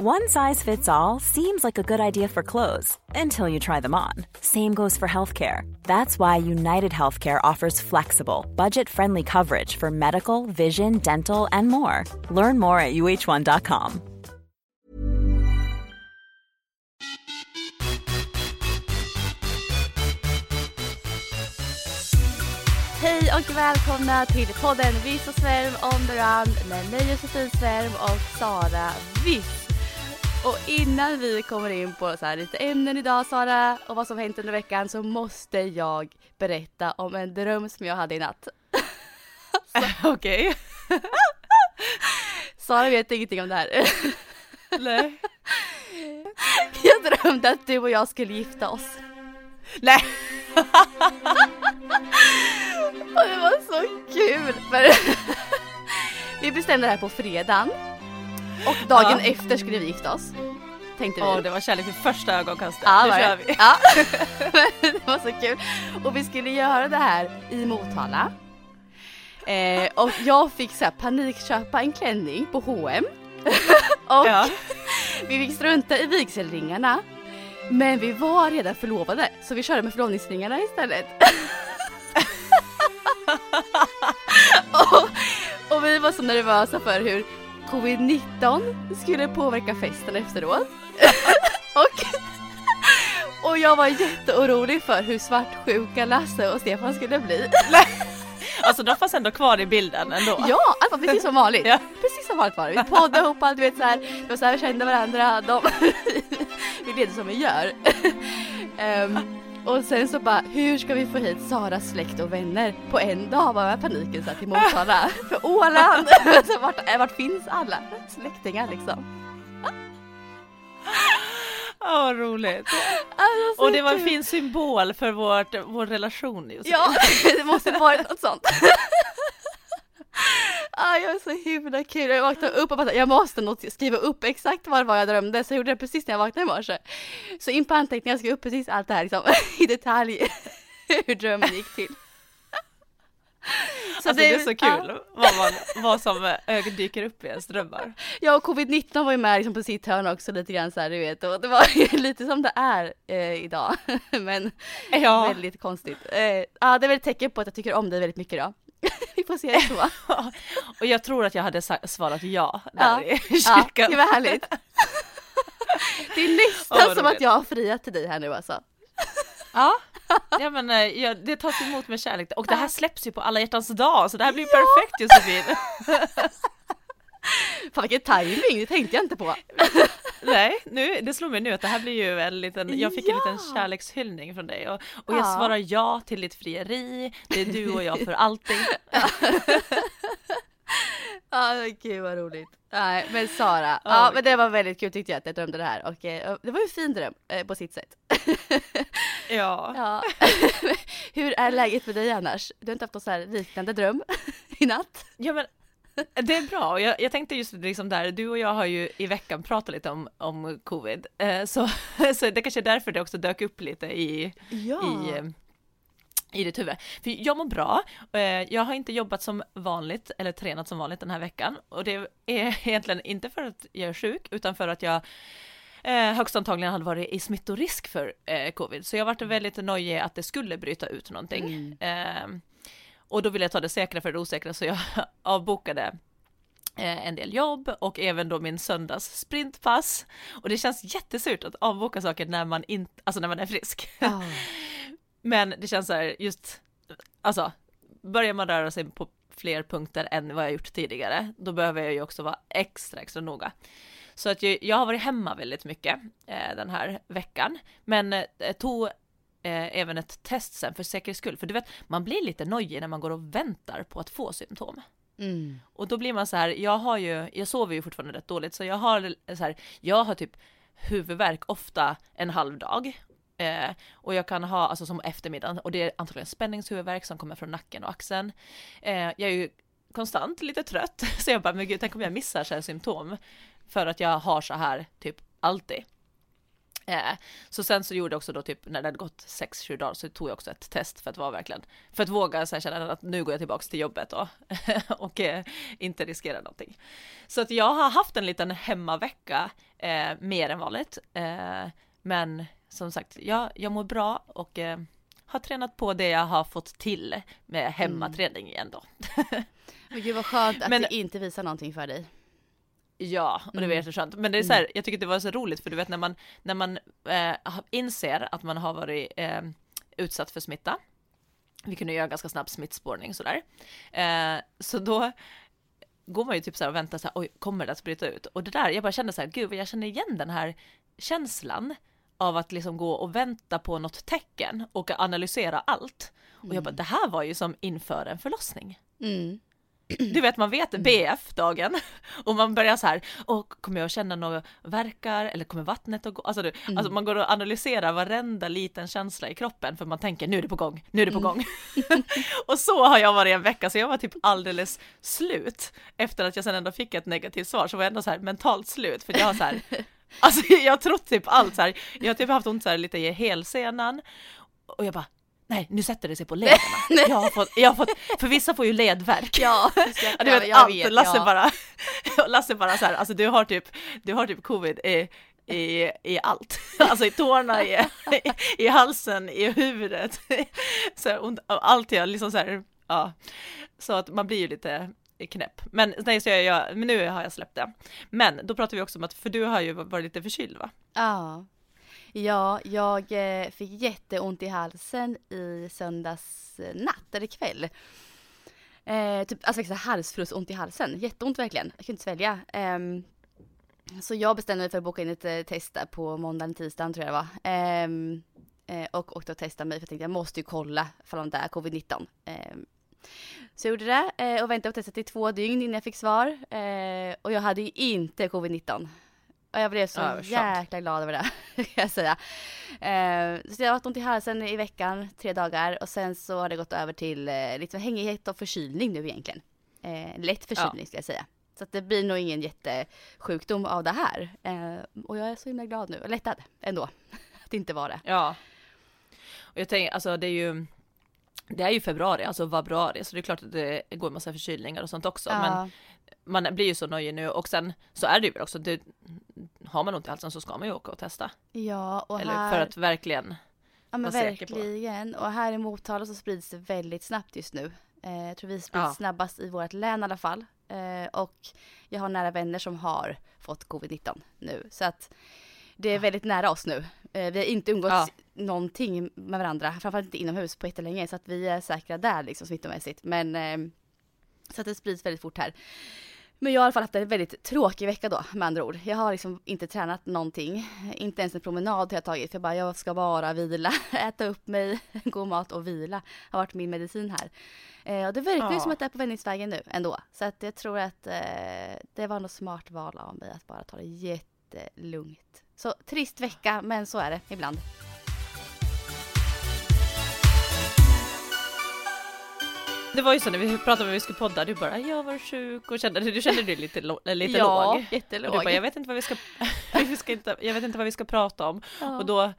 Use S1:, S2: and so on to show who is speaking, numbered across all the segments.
S1: One size fits all seems like a good idea for clothes until you try them on. Same goes for healthcare. That's why United Healthcare offers flexible, budget friendly coverage for medical, vision, dental, and more. Learn more at uh1.com.
S2: Hej och välkomna till podden Viss Svärm on the run med mig Josefin Svärm och Sara Viss. Och innan vi kommer in på så här lite ämnen idag Sara och vad som hänt under veckan så måste jag berätta om en dröm som jag hade i natt.
S3: Okej.
S2: Sara vet ingenting om det här.
S3: Nej.
S2: Jag drömde att du och jag skulle gifta oss.
S3: Nej.
S2: Och det var så kul! Men vi bestämde det här på fredagen. Och dagen
S3: Ja.
S2: efter skulle vi gifta oss. Tänkte vi.
S3: Åh, det var kärlek vid första ögonkastet.
S2: Ja,
S3: nu kör
S2: det.
S3: vi.
S2: Ja. det var så kul. Och vi skulle göra det här i Motala. Eh, och jag fick så här panikköpa en klänning på H&M Och
S3: Ja.
S2: vi fick strunta i vigselringarna. Men vi var redan förlovade så vi körde med förlovningsringarna istället. och, och vi var så nervösa för hur covid-19 skulle påverka festen efteråt. och, och jag var jätteorolig för hur svartsjuka Lasse och Stefan skulle bli.
S3: Alltså de fanns ändå kvar i bilden ändå.
S2: Ja, allt var precis som vanligt.
S3: Ja.
S2: Precis som vanligt var det. Vi poddade ihop allt, du vet så här. Det var så här kände varandra. De, vi levde som vi gör. Ehm, och sen så bara, hur ska vi få hit Saras släkt och vänner? På en dag var jag paniken så till Motala. För Åland! så vart, vart finns alla släktingar liksom?
S3: Ja, vad roligt.
S2: Alltså, så
S3: Och det var en fin symbol för vårt, vår relation just
S2: Ja, det måste varit något sånt. Ah, jag var så himla kul. Jag vaknade upp och bara jag måste not- skriva upp exakt vad det var jag drömde. Så jag gjorde det precis när jag vaknade i morse. Så in på anteckningar skrev jag upp precis allt det här liksom, i detalj. Hur drömmen gick till.
S3: alltså, det, är så kul vad, man, vad som eh, dyker upp i ens drömmar.
S2: Ja, och covid-19 var ju med liksom på sitt hörn också lite grann så här, du vet. Och det var ju lite som det är eh, idag. Men
S3: Ja,
S2: väldigt konstigt. Eh, ja, det är väl ett tecken på att jag tycker om dig väldigt mycket då. Vi får se det så.
S3: och jag tror att jag hade svarat ja där
S2: Ja.
S3: i
S2: Ja,
S3: kyrkan.
S2: det var härligt. Det är nästan
S3: vad
S2: som att jag har friat till dig här nu alltså.
S3: Ja, ja men eh, ja, det tas emot med kärlek. Och det här släpps ju på alla hjärtans dag, så det här blir ju perfekt Josefin.
S2: Fan vilken timing, det tänkte jag inte på.
S3: Nej, nu, det slår mig nu att det här blir ju en liten, jag fick en liten
S2: Ja.
S3: kärlekshyllning från dig och, och jag
S2: Ja.
S3: svarar ja till ditt frieri, det är du och jag för alltid.
S2: Ja, men gud vad roligt. Nej, men Sara,
S3: Ja,
S2: ja men det var väldigt kul tyckte jag att jag drömde det här och eh, det var ju en fin dröm eh, på sitt sätt.
S3: Ja.
S2: Ja. Hur är läget med dig annars? Du har inte haft någon så här liknande dröm i natt?
S3: ja men det är bra, jag, jag tänkte just liksom där, du och jag har ju i veckan pratat lite om, om covid, eh, så, så det kanske är därför det också dök upp lite i,
S2: Ja.
S3: i, eh, i ditt huvud. För jag mår bra, eh, jag har inte jobbat som vanligt eller tränat som vanligt den här veckan och det är egentligen inte för att jag är sjuk utan för att jag högst antagligen hade varit i smittorisk för covid. Så jag varit väldigt nojig att det skulle bryta ut någonting. Eh, och då ville jag ta det säkra för det osäkra så jag avbokade eh, en del jobb och även då min söndags sprintpass. Och det känns jättesurt att avboka saker när man inte, alltså när man är frisk.
S2: Ja.
S3: Men det känns så här just, alltså börjar man röra sig på fler punkter än vad jag gjort tidigare, då behöver jag ju också vara extra, extra noga. Så att jag, jag har varit hemma väldigt mycket eh, den här veckan, men eh, tog eh, även ett test sen för säkerhets skull, för du vet, man blir lite nojig när man går och väntar på att få symptom.
S2: Mm.
S3: Och då blir man så här, jag har ju, jag sover ju fortfarande rätt dåligt, så jag har så här, jag har typ huvudvärk ofta en halv dag. Eh, och jag kan ha, alltså som eftermiddagen, och det är antagligen spänningshuvudvärk som kommer från nacken och axeln. Eh, jag är ju konstant lite trött, så jag bara, men gud, tänk om jag missar så här symptom för att jag har så här typ alltid. Eh, så sen så gjorde jag också då typ när det hade gått 6-7 dagar så tog jag också ett test för att vara verkligen, för att våga så här, känna att nu går jag tillbaks till jobbet då och eh, inte riskera någonting. Så att jag har haft en liten hemmavecka eh, mer än vanligt. Eh, men som sagt, jag, jag mår bra och eh, har tränat på det jag har fått till med hemmaträning igen då.
S2: Men gud vad skönt att
S3: Men-
S2: det inte visar någonting för dig.
S3: Ja, och det var
S2: Mm.
S3: jätteskönt. Men det är så här, jag tycker det var så roligt för du vet när man, när man eh, inser att man har varit eh, utsatt för smitta. Vi kunde göra ganska snabb smittspårning sådär. Eh, så då går man ju typ så här och väntar så här, oj, kommer det att bryta ut? Och det där, jag bara kände så här, gud, jag känner igen den här känslan av att liksom gå och vänta på något tecken och analysera allt. Och jag bara, det här var ju som inför en förlossning.
S2: Mm.
S3: Du vet, man vet BF-dagen och man börjar så här, och kommer jag känna några verkar eller kommer vattnet att gå? Alltså, du, alltså man går och analyserar varenda liten känsla i kroppen för man tänker nu är det på gång, nu är det på gång. och så har jag varit en vecka, så jag var typ alldeles slut. Efter att jag sen ändå fick ett negativt svar, så var jag ändå så här mentalt slut för jag har så här, alltså jag har trott typ allt så här, jag har typ haft ont så här lite i helsenan och jag bara Nej, nu sätter det sig på lederna. Jag har fått, jag har fått, för vissa får ju ledvärk.
S2: Ja,
S3: Ja, du vet allt, Lasse bara, Lasse bara så här, alltså du har typ, du har typ covid i, i, i allt, alltså i tårna, i, i, i halsen, i huvudet, så här, ont, allt jag liksom så här, ja, så att man blir ju lite knäpp. Men nej, så jag, jag, men nu har jag släppt det. Men då pratar vi också om att, för du har ju varit lite förkyld va?
S2: Ja. Ja, jag eh, fick jätteont i halsen i söndags eh, natt eller kväll. Eh, typ, alltså halsfluss, ont i halsen. Jätteont verkligen. Jag kunde inte svälja. Eh, så jag bestämde mig för att boka in ett eh, test där på måndagen, tisdagen tror jag det var. Ehm, eh, och åkte och testade mig för jag tänkte jag måste ju kolla ifall det är covid-19. Ehm, så jag gjorde det eh, och väntade på testet i två dygn innan jag fick svar. Eh, och jag hade ju inte covid-19. Jag blev så
S3: Ja,
S2: jäkla glad över det, kan jag säga. Eh, så jag har haft ont i halsen i veckan, tre dagar. Och sen så har det gått över till eh, lite hängighet och förkylning nu egentligen. Eh, lätt förkylning ska jag säga. Så att det blir nog ingen jättesjukdom av det här. Eh, och jag är så himla glad nu, lättad ändå. Att det inte var det.
S3: Ja. Och jag tänker, alltså det är ju, det är ju februari, alltså vabruari, så det är klart att det går en massa förkylningar och sånt också. Men
S2: Ja.
S3: Man blir ju så nöjd nu och sen så är det ju väl också, det, har man ont i halsen så ska man ju åka och testa.
S2: ja, och
S3: Eller
S2: här...
S3: för att verkligen,
S2: Ja men verkligen. Och här i Motala så sprids det väldigt snabbt just nu. Eh, jag tror vi sprids
S3: Ja.
S2: snabbast i vårt län i alla fall. Eh, och jag har nära vänner som har fått covid-19 nu. Så att det är väldigt nära oss nu. Eh, vi har inte umgåtts
S3: Ja.
S2: någonting med varandra, framförallt inte inomhus på jättelänge. Så att vi är säkra där liksom smittomässigt. Men eh, så att det sprids väldigt fort här. Men jag har i alla fall haft en väldigt tråkig vecka då med andra ord. Jag har liksom inte tränat någonting. Inte ens en promenad har jag tagit för jag bara jag ska bara vila, äta upp mig, god mat och vila har varit min medicin här. Eh, och det verkar ju
S3: Ja.
S2: som att det är på vändningsvägen nu ändå. Så att jag tror att eh, det var något smart val av mig att bara ta det jättelugnt. Så trist vecka men så är det ibland.
S3: Det var ju så när vi pratade om att vi skulle podda, du bara jag var sjuk och kände, du kände dig lite, lite
S2: ja,
S3: låg.
S2: jättelåg.
S3: Och du bara, jag vet inte vad vi ska, vi ska inte, jag vet inte vad vi ska prata om.
S2: Ja.
S3: Och då,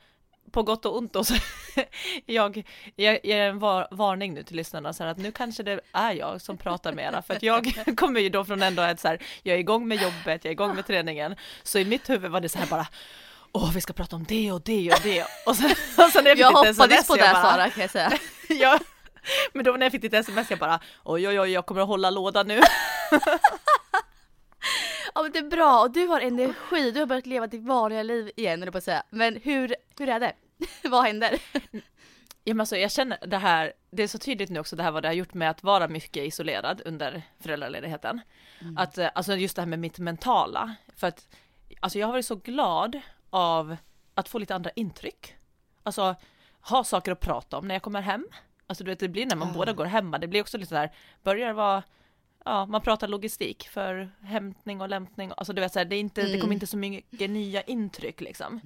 S3: på gott och ont då, så jag, jag ger en var, varning nu till lyssnarna så här att nu kanske det är jag som pratar mera, för att jag kommer ju då från ändå ett så här, jag är igång med jobbet, jag är igång med träningen, så i mitt huvud var det så här bara, åh vi ska prata om det och det och det, och sen, och sen när jag
S2: jag hoppades på det
S3: jag
S2: Sara kan jag säga.
S3: ja, men då när jag fick ditt sms, jag bara, oj oj oj, jag kommer att hålla låda nu.
S2: Ja men det är bra och du har energi, du har börjat leva ditt vanliga liv igen eller på att säga. Men hur, hur är det? Vad händer?
S3: Ja, men alltså, jag känner det här, det är så tydligt nu också det här vad det har gjort med att vara mycket isolerad under föräldraledigheten. Att, eh, alltså just det här med mitt mentala, för att alltså jag har varit så glad av att få lite andra intryck. Alltså ha saker att prata om när jag kommer hem. Alltså du vet, det blir när man
S2: Ah.
S3: båda går hemma, det blir också lite där, börjar vara Ja, man pratar logistik för hämtning och lämtning. Alltså du vet så här, det, är inte, det kommer
S2: Mm.
S3: inte så mycket nya intryck liksom.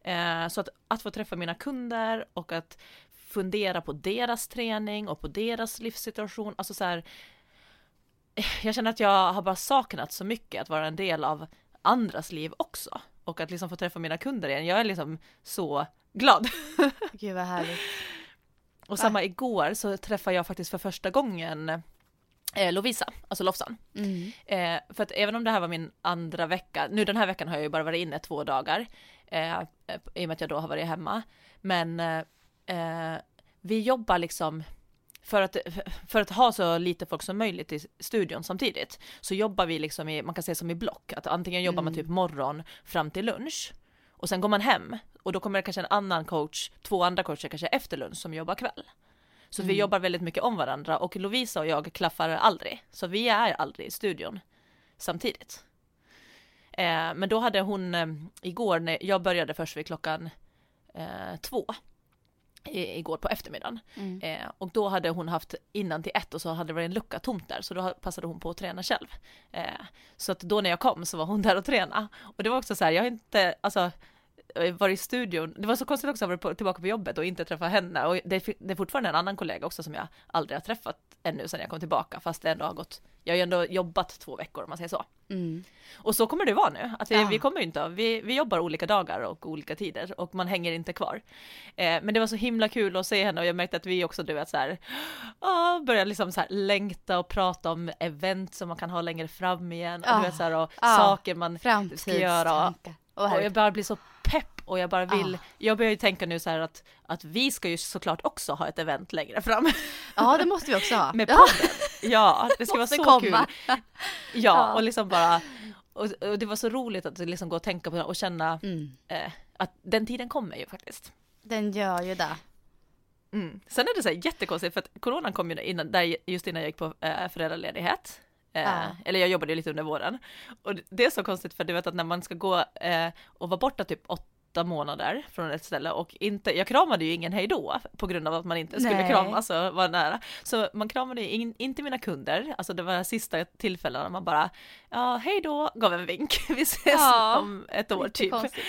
S3: Eh, så att, att få träffa mina kunder och att fundera på deras träning och på deras livssituation. Alltså så här, eh, jag känner att jag har bara saknat så mycket att vara en del av andras liv också. och att liksom få träffa mina kunder igen. Jag är liksom så glad.
S2: Gud vad härligt.
S3: Och samma igår så träffade jag faktiskt för första gången eh, Lovisa, alltså Lofsan.
S2: Mm.
S3: Eh, för att även om det här var min andra vecka, nu den här veckan har jag ju bara varit inne två dagar, eh, i och med att jag då har varit hemma. Men eh, eh vi jobbar liksom, för att, för att ha så lite folk som möjligt i studion samtidigt, så jobbar vi liksom i, man kan säga som i block, att antingen jobbar man
S2: Mm.
S3: typ morgon fram till lunch, och sen går man hem, och då kommer det kanske en annan coach, två andra coacher kanske efter lunch som jobbar kväll. Så vi
S2: Mm.
S3: jobbar väldigt mycket om varandra och Lovisa och jag klaffar aldrig. Så vi är aldrig i studion samtidigt. Eh, men då hade hon eh, igår, när jag började först vid klockan eh, två i, igår på eftermiddagen.
S2: Mm.
S3: Eh, och då hade hon haft innan till ett och så hade det varit en lucka tomt där så då passade hon på att träna själv. Eh, så att då när jag kom så var hon där och träna. Och det var också så här, jag har inte, alltså eh, varit i studion, det var så konstigt också att vara tillbaka på jobbet och inte träffa henne och det, är- det är fortfarande en annan kollega också som jag aldrig har träffat ännu sedan jag kom tillbaka fast det ändå har gått, jag har ju ändå jobbat två veckor om man säger så.
S2: Mm.
S3: Och så kommer det vara nu, att vi,
S2: Ja.
S3: vi kommer inte, vi, vi jobbar olika dagar och olika tider och man hänger inte kvar. Eh, men det var så himla kul att se henne och jag märkte att vi också du vet så här, ah, börjar liksom så här längta och prata om event som man kan ha längre fram igen och
S2: Ja.
S3: du vet så här och
S2: Ja.
S3: saker man ska göra.
S2: Och
S3: Och jag bara blir så och jag bara vill,
S2: Ah.
S3: jag börjar ju tänka nu så här att, att vi ska ju såklart också ha ett event längre fram
S2: Ja det måste vi också ha.
S3: med podden. Ja, det ska vara så
S2: komma.
S3: kul. Ja, och liksom bara, och, och det var så roligt att liksom gå och tänka på det och känna
S2: Mm.
S3: eh, att den tiden kommer ju faktiskt.
S2: Den gör ju det.
S3: Mm. Sen är det så här jättekonstigt för att coronan kom ju innan, där, just innan jag gick på eh, föräldraledighet. Eh,
S2: Ja.
S3: Eller jag jobbade ju lite under våren. Och det är så konstigt för du vet att när man ska gå eh, och vara borta typ åtta månader från ett ställe och inte, jag kramade ju ingen hejdå på grund av att man inte skulle
S2: Nej.
S3: kramas och vara nära. Så man kramade ju in, inte mina kunder, alltså det var sista tillfällena man bara, ja hej då, gav en vink, vi ses
S2: Ja,
S3: om ett år typ.
S2: konstigt.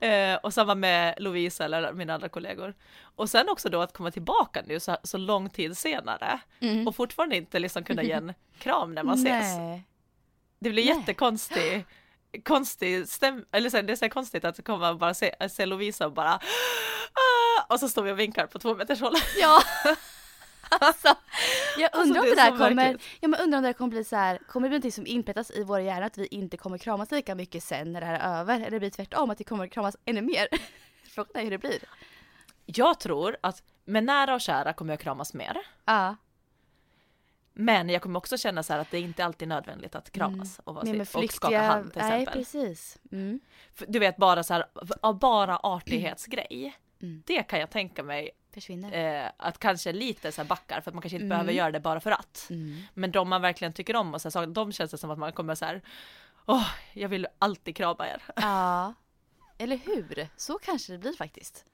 S2: Ja.
S3: Eh, och samma med Lovisa eller mina andra kollegor. Och sen också då att komma tillbaka nu så, så lång tid senare
S2: Mm.
S3: och fortfarande inte liksom kunna ge en kram när man ses.
S2: Nej.
S3: Det blir
S2: Nej.
S3: jättekonstig konstig stäm eller så här, det är så konstigt att komma och bara se, se Lovisa och bara ah, och så står vi och vinkar på två meters håll.
S2: Ja. Alltså, jag
S3: Alltså,
S2: undrar om
S3: det
S2: det
S3: är
S2: där kommer, ja, men undrar om det kommer bli så här, kommer det bli någonting som inpettas i våra hjärnor att vi inte kommer kramas lika mycket sen när det här är över? Eller det blir tvärtom att vi kommer kramas ännu mer? Frågan är hur det blir.
S3: Jag tror att med nära och kära kommer jag kramas mer.
S2: Ja,
S3: Men jag kommer också känna så att det är inte alltid är nödvändigt att kramas och, vara så-
S2: med
S3: och skaka
S2: flyktiga,
S3: hand till
S2: nej
S3: exempel.
S2: precis. Mm.
S3: Du vet bara så här, bara artighetsgrej.
S2: Mm.
S3: Det kan jag tänka mig eh, att kanske lite så här backar för att man kanske inte
S2: Mm.
S3: behöver göra det bara för att.
S2: Mm.
S3: Men de man verkligen tycker om och så här, de känns det som att man kommer så här. Åh, jag vill alltid krama er.
S2: Ja, eller hur? Så kanske det blir faktiskt.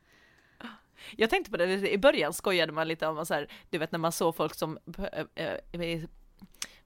S3: Jag tänkte på det, i början skojade man lite om så här, du vet när man såg folk som eh, eh,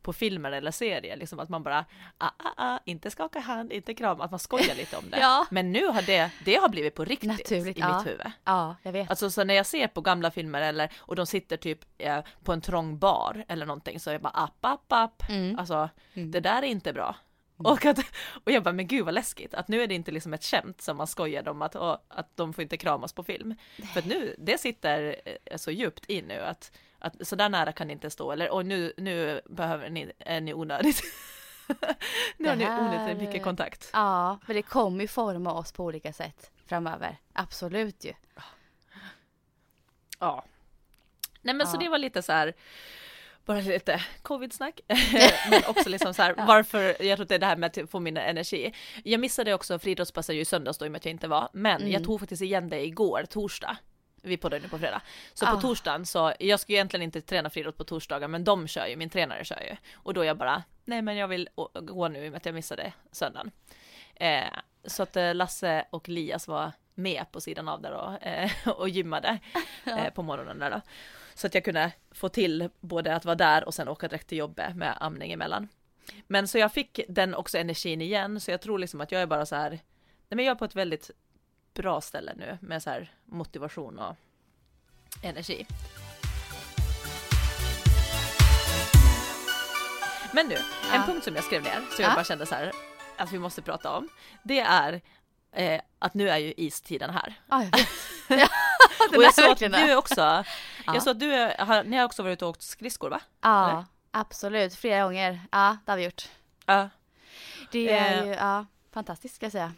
S3: på filmer eller serier, liksom att man bara ah, ah, ah, inte skaka hand, inte krama, att man skojar lite om det.
S2: Ja.
S3: Men nu har det, det har blivit på riktigt
S2: Naturligt,
S3: i
S2: ja.
S3: mitt huvud.
S2: Ja, jag vet.
S3: Alltså så när jag ser på gamla filmer eller och de sitter typ eh, på en trång bar eller någonting så är jag bara app, app, app.
S2: Mm.
S3: Alltså
S2: Mm.
S3: det där är inte bra. Och, att, och jag bara, men gud vad läskigt, att nu är det inte liksom ett skämt som man skojade om att, åh, att de får inte kramas på film. För att nu, det sitter eh, så djupt in nu att, att så där nära kan ni inte stå, eller oj nu, nu behöver ni, är ni onödigt. nu har ni onödigt mycket kontakt.
S2: Ja, men det kommer ju forma oss på olika sätt framöver. Absolut ju.
S3: Ja. Nej men så
S2: Ja.
S3: det var lite så här bara lite covid-snack, men också liksom så här,
S2: Ja.
S3: varför, jag tror att det är det här med att få min energi. Jag missade också friidrottspasset ju i söndags då i och med att jag inte var, men
S2: Mm.
S3: jag tog faktiskt igen det igår, torsdag. Vi poddade nu på fredag. Så
S2: Ah.
S3: på torsdagen så, jag ska ju egentligen inte träna friidrott på torsdagar, men de kör ju, min tränare kör ju. Och då jag bara, nej men jag vill gå nu i och med att jag missade söndagen. Eh, så att eh, Lasse och Lias var med på sidan av där och, eh, och gymmade eh, på morgonen där då. Så att jag kunde få till både att vara där och sen åka direkt till jobbet med amning emellan. Men så jag fick den också energin igen, så jag tror liksom att jag är bara så här, nej men jag är på ett väldigt bra ställe nu med så här motivation och energi. Men nu, en
S2: Ja.
S3: punkt som jag skrev ner, så
S2: Ja.
S3: jag bara kände så här att vi måste prata om, det är eh, att nu är ju istiden här.
S2: Ja,
S3: Och jag såg att du också,
S2: Ja.
S3: jag såg att du har, ni har också varit ute och åkt skridskor va?
S2: Ja,
S3: eller?
S2: absolut. Flera gånger. Ja, det har vi gjort.
S3: Ja.
S2: Det är
S3: Eh.
S2: ju, ja, fantastiskt ska jag säga.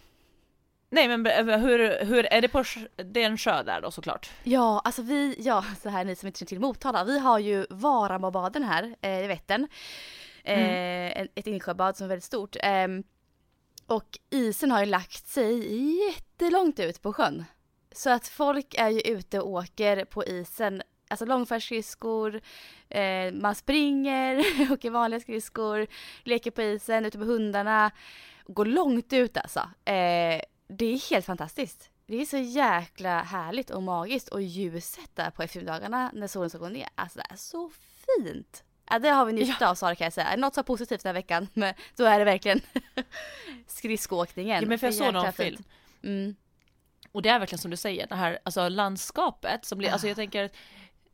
S3: Nej men hur, hur är det på, det är en sjö där då såklart?
S2: Ja, alltså vi, ja, så här ni som inte känner till Motala, vi har ju Varamobaden här eh, i Vättern. Eh, en- Ett insjöbad som är väldigt stort. Ehm, och isen har ju lagt sig jättelångt ut på sjön. Så att folk är ju ute och åker på isen, alltså långfärdsskridskor, eh, man springer, åker vanliga skridskor, leker på isen, ute med hundarna. Går långt ut alltså. Eh, det är helt fantastiskt. Det är så jäkla härligt och magiskt och ljuset där på eftermiddagarna när solen ska gå ner. Alltså det är så fint. Ja, det har vi nytta av Sara kan jag säga. Något så positivt den här veckan, men då är det verkligen skridskoåkningen.
S3: Ja men för jag såg någon film
S2: Mm.
S3: Och det är verkligen som du säger, det här alltså landskapet som blir, alltså
S2: Ah.
S3: jag tänker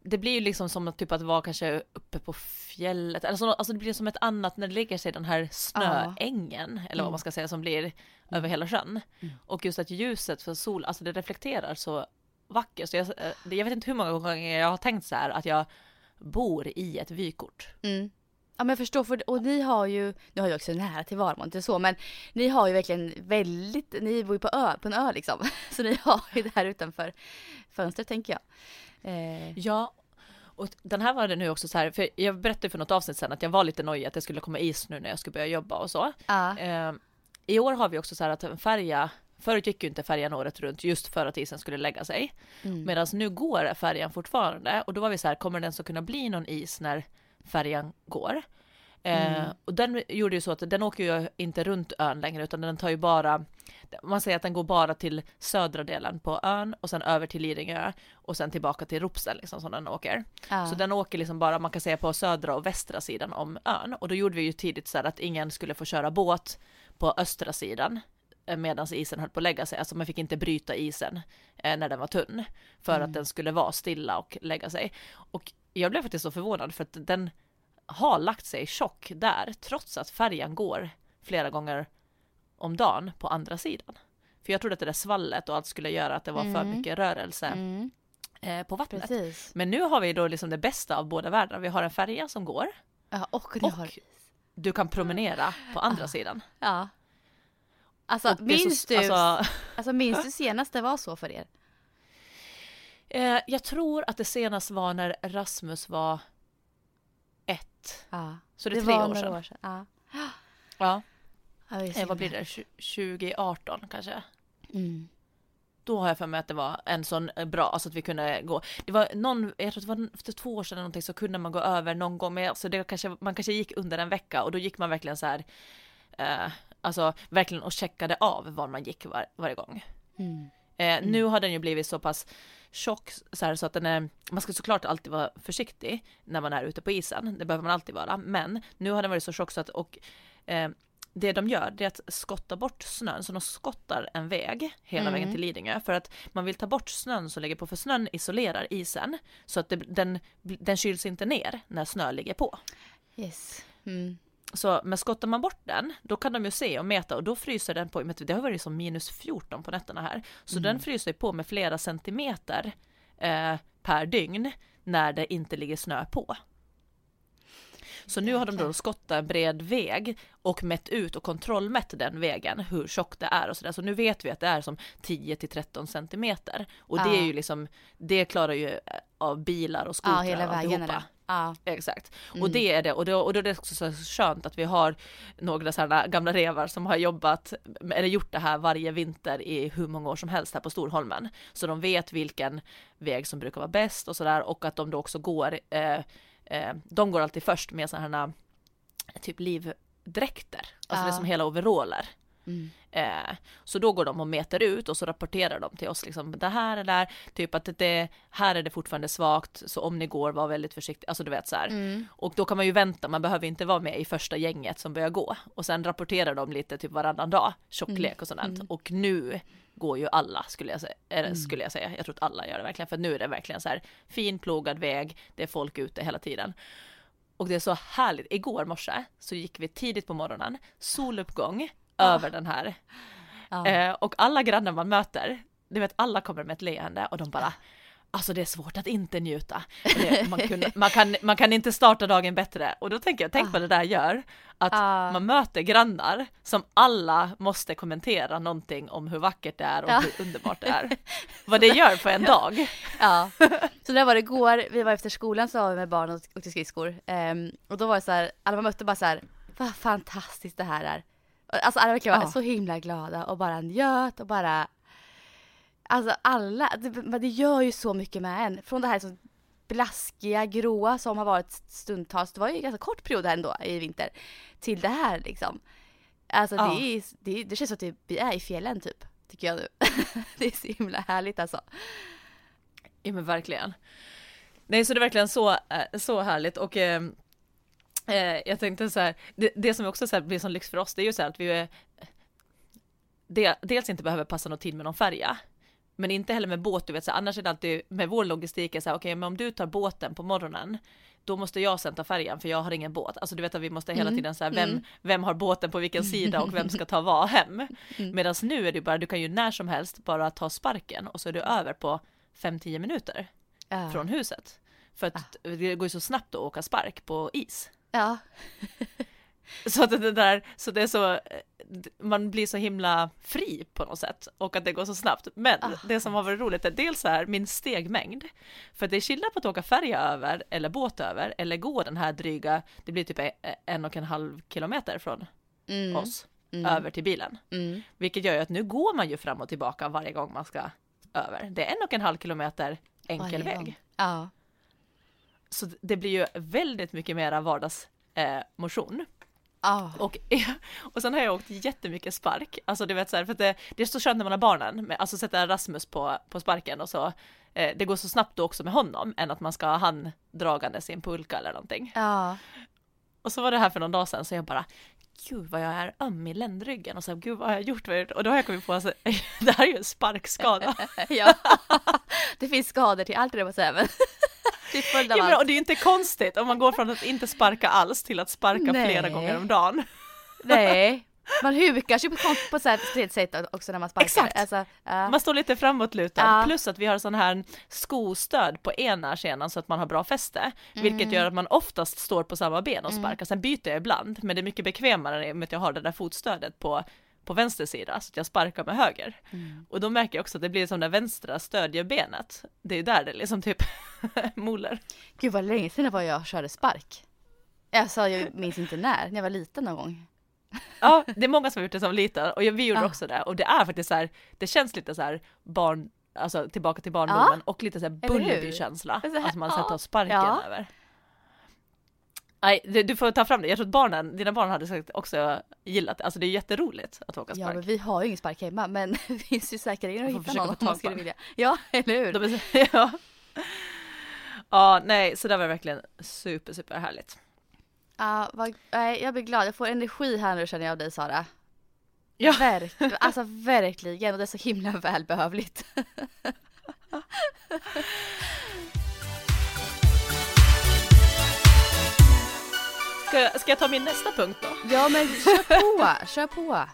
S3: det blir ju liksom som att typ att vara kanske uppe på fjället, alltså, alltså det blir som ett annat när det lägger sig den här snöängen, eller vad
S2: Mm.
S3: man ska säga, som blir över hela sjön. Och just att ljuset för sol, alltså det reflekterar så vackert. Så jag, eh, jag vet inte hur många gånger jag har tänkt så här att jag bor i ett vykort.
S2: Mm. Ja men jag förstår, för, och ni har ju, nu har jag också nära till Varmont, inte så, men ni har ju verkligen väldigt, ni bor ju på, ö, på en ö liksom. Så ni har ju det här utanför fönstret tänker jag. Eh,
S3: Ja, och den här var det nu också så här, för jag berättade för något avsnitt sen att jag var lite nojig att det skulle komma is nu när jag skulle börja jobba och så.
S2: ja.
S3: Eh, I år har vi också så här att en färja, förut gick ju inte färjan året runt just för att isen skulle lägga sig.
S2: Mm.
S3: Medan nu går färjan fortfarande och då var vi så här, kommer den så kunna bli någon is när färjan går? Eh,
S2: Mm.
S3: och den gjorde ju så att den åker ju inte runt ön längre utan den tar ju bara, man säger att den går bara till södra delen på ön och sen över till Lidingö och sen tillbaka till Ropsten liksom som den åker.
S2: ja.
S3: Så den åker liksom bara, man kan säga på södra och västra sidan om ön. Och då gjorde vi ju tidigt så här att ingen skulle få köra båt på östra sidan medan isen höll på att lägga sig. Alltså man fick inte bryta isen eh, när den var tunn för
S2: Mm.
S3: att den skulle vara stilla och lägga sig. Och jag blev faktiskt så förvånad för att den har lagt sig tjock där trots att färjan går flera gånger om dagen på andra sidan. För jag trodde att det där svallet och allt skulle göra att det var för
S2: Mm.
S3: mycket rörelse
S2: Mm,
S3: eh, på vattnet.
S2: precis.
S3: Men nu har vi då liksom det bästa av båda världarna. Vi har en färja som går
S2: Ja, och
S3: och du kan promenera på andra
S2: Ah.
S3: sidan.
S2: ja. Alltså
S3: så-
S2: minns du, alltså,
S3: Alltså,
S2: minns du senast det var så för er?
S3: eh, jag tror att det senast var när Rasmus var ett.
S2: Ja.
S3: Så det är
S2: det
S3: tre år sedan.
S2: år sedan. Ja.
S3: Ja,
S2: visst.
S3: eh, vad blir det? Tju- 2018 kanske?
S2: Mm.
S3: Då har jag för mig att det var en sån eh, bra, alltså att vi kunde gå. Det var någon, jag tror det var för två år sedan någonting så kunde man gå över någon gång, men alltså det kanske, man kanske gick under en vecka och då gick man verkligen så här, eh, alltså verkligen och checkade av var man gick var, varje gång.
S2: Mm.
S3: Eh, Nu har den ju blivit så pass tjock så, här, så att den är, man ska såklart alltid vara försiktig när man är ute på isen, det behöver man alltid vara, men nu har den varit så tjock så att, och eh, det de gör det är att skotta bort snön, så de skottar en väg hela
S2: Mm.
S3: vägen till Lidingö för att man vill ta bort snön som ligger på, för snön isolerar isen så att det, den, den kyls inte ner när snö ligger på.
S2: Yes. Mm.
S3: Så men skottar man bort den, då kan de ju se och mäta och då fryser den på, det har varit som minus 14 på nätterna här, så
S2: Mm.
S3: den fryser på med flera centimeter eh, per dygn när det inte ligger snö på. Så nu har de då skottat en bred väg och mätt ut och kontrollmätt den vägen, hur tjock det är och sådär. Så nu vet vi att det är som 10 till 13 centimeter. Och det
S2: Ja.
S3: är ju liksom, det klarar ju eh, av bilar och
S2: Ja,
S3: skotrar
S2: hela
S3: och
S2: vägen är
S3: alltihopa.
S2: Ja.
S3: Exakt. Och
S2: Mm.
S3: det är det. Och då, och då är det också så skönt att vi har några sådana gamla revar som har jobbat, eller gjort det här varje vinter i hur många år som helst här på Storholmen. Så de vet vilken väg som brukar vara bäst och sådär och att de då också går, eh, eh, de går alltid först med sådana här typ livdräkter, alltså det är som hela overaller.
S2: Mm.
S3: Eh, så då går de och mäter ut och så rapporterar de till oss liksom det här är där, typ att det här är det fortfarande svagt, så om ni går var väldigt försiktiga, alltså du vet så här.
S2: Mm.
S3: Och då kan man ju vänta, man behöver inte vara med i första gänget som börjar gå. Och sen rapporterar de lite typ varannan dag, tjocklek och sånt.
S2: Mm.
S3: Och nu går ju alla skulle jag, säga,
S2: Mm.
S3: skulle jag säga. Jag tror att alla gör det verkligen, för nu är det verkligen så här fin plogad väg, det är folk ute hela tiden. Och det är så härligt. Igår morse så gick vi tidigt på morgonen, soluppgång
S2: Ah.
S3: över den här
S2: Ja.
S3: Eh, och alla grannar man möter, du vet alla kommer med ett leende och de bara Alltså det är svårt att inte njuta. Det, man, kunde, man, kan, man kan inte starta dagen bättre. Och då tänker jag, tänk vad det där gör. Att
S2: Ah.
S3: man möter grannar som alla måste kommentera någonting om hur vackert det är och hur underbart det är. vad det gör på en dag.
S2: Ja, så där var det igår, vi var efter skolan så var vi med barn och åkte skridskor. Ehm, och då var det så här, alla man mötte bara så här, vad fantastiskt det här är. Alltså alla verkligen var
S3: Ja.
S2: så himla glada och bara njöt och bara Alltså alla, det, det gör ju så mycket med en. Från det här så blaskiga, gråa som har varit stundtals, det var ju en ganska kort period här ändå i vinter, till det här liksom. Alltså
S3: Ja.
S2: det, är, det, det känns som att det- vi är i fjällen typ, tycker jag nu. det är så himla härligt alltså.
S3: Ja men verkligen. Nej så det är verkligen så, eh, så härligt och eh, eh, jag tänkte så här, det, det som också så här blir som lyx för oss det är ju så här att vi eh, de, dels inte behöver passa någon tid med någon färja. Men inte heller med båt, du vet så här, annars är det alltid med vår logistik är så här, okej men om du tar båten på morgonen då måste jag sen ta färjan för jag har ingen båt. Alltså du vet att vi måste hela
S2: Mm,
S3: tiden säga vem,
S2: mm.
S3: vem har båten på vilken sida och vem ska ta vad hem.
S2: Mm.
S3: Medan nu är det bara, du kan ju när som helst bara ta sparken och så är du över på 5-10 minuter från huset. För att det går ju så snabbt att åka spark på is.
S2: Ja.
S3: Så att det där, så det är så, man blir så himla fri på något sätt och att det går så snabbt. Men
S2: Ah.
S3: det som har varit roligt är dels så här min stegmängd. För det är skillnad på att åka färja över eller båt över eller gå den här dryga, det blir typ en och en halv kilometer från
S2: Mm.
S3: oss
S2: Mm.
S3: över till bilen.
S2: Mm.
S3: Vilket gör ju att nu går man ju fram och tillbaka varje gång man ska över. Det är en och en halv kilometer enkel väg.
S2: Ja.
S3: Så det blir ju väldigt mycket mera vardagsmotion. Eh.
S2: Ja.
S3: och, och sen har jag åkt jättemycket spark. Alltså du vet så här, för det, det är så skönt när man har barnen. med- Alltså sätta Rasmus på, på sparken och så. Eh, det går så snabbt då också med honom än att man ska ha han dragandes i en pulka eller någonting.
S2: Ja.
S3: Och så var det här för någon dag sedan så jag bara Gud vad jag är öm i ländryggen och så gud vad har jag gjort? Vad har jag gjort? Och då har jag kommit på att det här är ju en sparkskada.
S2: ja. det finns skador till allt det där på säven. Till följd av
S3: Ja, men, och det är inte konstigt om man går från att inte sparka alls till att sparka
S2: Nej.
S3: flera gånger om dagen.
S2: Nej. Man hukar sig på, på så här sätt också när man sparkar.
S3: Exakt.
S2: Alltså, ja.
S3: Man står lite framåtlutad,
S2: Ja.
S3: plus att vi har sån här skostöd på ena senan så att man har bra fäste, vilket
S2: Mm.
S3: gör att man oftast står på samma ben och sparkar. Sen byter jag ibland, men det är mycket bekvämare med att jag har det där fotstödet på, på vänster sida, så att jag sparkar med höger.
S2: Mm.
S3: Och då märker jag också att det blir som det vänstra stödjer benet. Det är där det liksom typ moler.
S2: Gud vad länge sedan det var jag körde spark. Alltså jag minns inte när, när jag var liten någon gång.
S3: Ja, det är många som har gjort det som liten och vi gjorde
S2: Ja.
S3: också det. Och det är faktiskt så här, det känns lite så här barn, alltså tillbaka till barndomen och lite så här? Bullerby-känsla.
S2: Så här,
S3: Att man
S2: ja.
S3: sätter sparken
S2: Ja.
S3: över. Nej, du får ta fram det. Jag tror att barnen, dina barn hade säkert också gillat det. Alltså det är jätteroligt att åka
S2: Ja
S3: spark.
S2: men vi har ju ingen spark hemma men det finns ju säkert att hitta någon om man skulle vilja. Ja, eller hur?
S3: Är, ja. ja, nej, så det var verkligen super, super härligt.
S2: Ja, vad, nej, jag blir glad. Jag får energi här nu känner jag av dig Sara.
S3: Ja.
S2: Verkligen, alltså verkligen och det är så himla välbehövligt.
S3: Ska, jag- ska jag ta min nästa punkt då?
S2: Ja men kör på, kör på.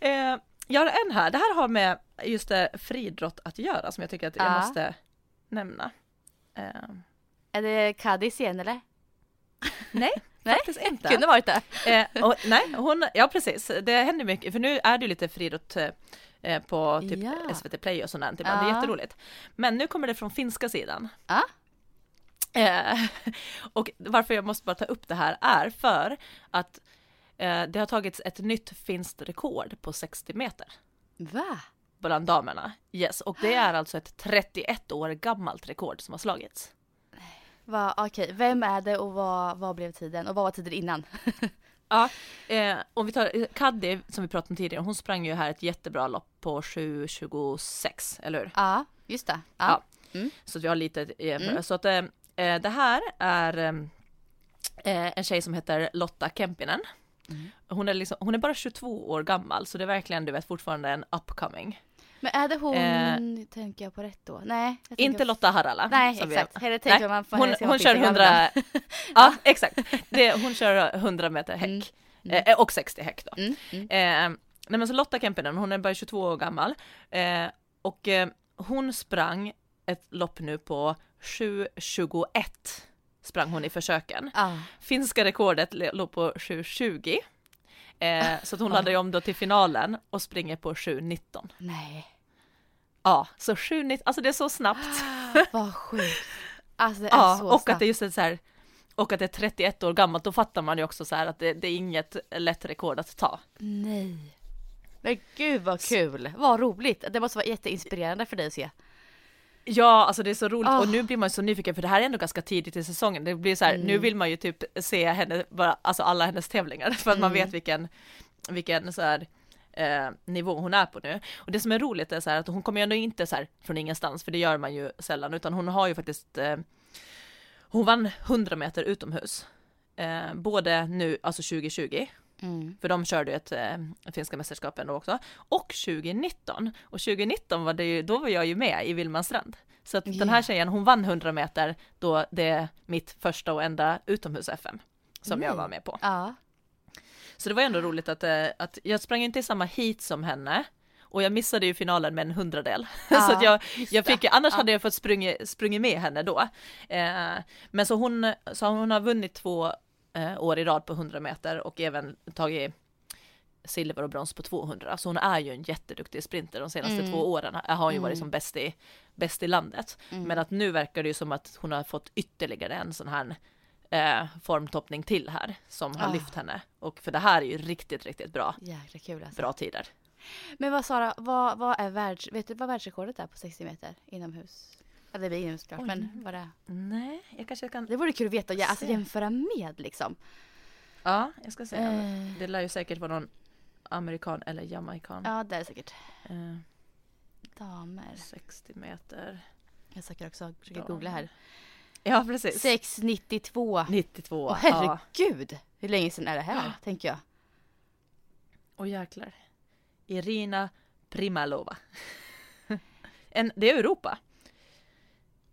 S3: Eh, jag har en här, det här har med just det friidrott att göra som jag tycker att jag
S2: Ja.
S3: måste nämna. Eh,
S2: Är det Kadis igen eller?
S3: nej,
S2: Nej,
S3: faktiskt inte.
S2: kunde varit det.
S3: Eh, och, nej, hon, ja precis, det händer mycket, för nu är det ju lite friidrott eh, på typ
S2: Ja.
S3: SVT Play och sånt ibland, det är
S2: Ja.
S3: jätteroligt. Men nu kommer det från finska sidan.
S2: Ja.
S3: Eh, och varför jag måste bara ta upp det här är för att eh, det har tagits ett nytt finskt rekord på 60 meter
S2: Va?
S3: bland damerna. Yes, och det är alltså ett 31 år gammalt rekord som har slagits.
S2: Va, Okej, vem är det och vad, vad blev tiden? Och vad var tiden innan?
S3: Ja, eh, om vi tar eh, Kaddi som vi pratade om tidigare, hon sprang ju här ett jättebra lopp på 7.26, eller hur?
S2: Ja, just det.
S3: Ja.
S2: Ja. Mm.
S3: Så att vi har lite jämföra.
S2: Mm.
S3: Så att eh, eh, det här är eh, en tjej som heter Lotta Kempinen.
S2: Mm.
S3: Hon är, liksom, hon är bara 22 år gammal så det är verkligen du vet fortfarande en upcoming.
S2: Men är det hon,
S3: Eh,
S2: tänker jag på rätt då? Nej.
S3: Inte
S2: på-
S3: Lotta Harala.
S2: Nej, exakt. Hellre tänker
S3: Nej,
S2: man på
S3: hon,
S2: henne
S3: hon kör
S2: på
S3: 100, ja exakt. Det, hon kör 100 meter häck.
S2: Mm.
S3: Eh, och 60 häck då.
S2: Mm, mm.
S3: Eh, nej men så Lotta Kempinen, hon är bara 22 år gammal eh, och eh, hon sprang ett lopp nu på 7.21 sprang hon i försöken.
S2: Ah.
S3: Finska rekordet låg på 7.20 eh, så att hon laddar ju om då till finalen och springer på 7.19.
S2: Nej.
S3: Ja, så 7.19, alltså det är så snabbt.
S2: Vad sjukt. Alltså det är
S3: Ja,
S2: så
S3: och
S2: snabbt.
S3: att det just är så här och att det är 31 år gammalt, då fattar man ju också så här att det, det är inget lätt rekord att ta.
S2: Nej. Men gud vad kul. Vad roligt. Det måste vara jätteinspirerande för dig att se.
S3: Ja, alltså det är så roligt
S2: Ah.
S3: och nu blir man så nyfiken för det här är ändå ganska tidigt i säsongen. Det blir så här, nu
S2: Mm.
S3: vill man ju typ se henne, bara, alltså alla hennes tävlingar för att man
S2: Mm.
S3: vet vilken, vilken så här eh, nivå hon är på nu. Och det som är roligt är så här att hon kommer ju ändå inte så här från ingenstans, för det gör man ju sällan, utan hon har ju faktiskt eh, hon vann 100 meter utomhus. Eh, både nu, alltså 2020,
S2: Mm.
S3: för de körde ju ett eh, finska mästerskapen då också, och 2019. Och 2019 var det ju, då var jag ju med i Vildmanstrand. Så att den här tjejen, hon vann 100 meter då det är mitt första och enda utomhus-FM som jag
S2: Mm.
S3: var med på.
S2: Ja.
S3: Så det var ändå roligt att, eh, att jag sprang inte i samma heat som henne och jag missade ju finalen med en hundradel.
S2: Ja,
S3: så att jag, jag fick,
S2: det.
S3: annars
S2: Ja.
S3: hade jag fått sprungit sprungit med henne då. Eh, men så hon, så hon har vunnit två eh, år i rad på 100 meter och även tagit silver och brons på 200. Så hon är ju en jätteduktig sprinter de senaste
S2: Mm.
S3: två åren. Har hon ju varit
S2: Mm.
S3: som bäst i, bäst i landet.
S2: Mm.
S3: Men att nu verkar det ju som att hon har fått ytterligare en sån här eh, formtoppning till här som har
S2: Ah.
S3: lyft henne. Och för det här är ju riktigt, riktigt bra,
S2: Jäkla kul alltså.
S3: bra tider.
S2: Men vad Sara, vad, vad är världs, vet du vad världsrekordet är på 60 meter inomhus? Ja det blir inomhus klart,
S3: Oj.
S2: men vad det.
S3: Nej, jag kanske kan...
S2: Det vore kul att veta ja, alltså jämföra med liksom.
S3: Ja, jag ska säga.
S2: Eh.
S3: Det lär ju säkert vara någon amerikan eller jamaican.
S2: Ja det är det säkert.
S3: Eh,
S2: Damer.
S3: 60 meter.
S2: Jag söker också, försöker
S3: Damer.
S2: googla här.
S3: Ja, precis.
S2: 692.
S3: 92.
S2: Åh
S3: ja.
S2: herregud! Hur länge sedan är det här, tänker jag.
S3: Och jäklar. Irina Primalova. en, det är Europa.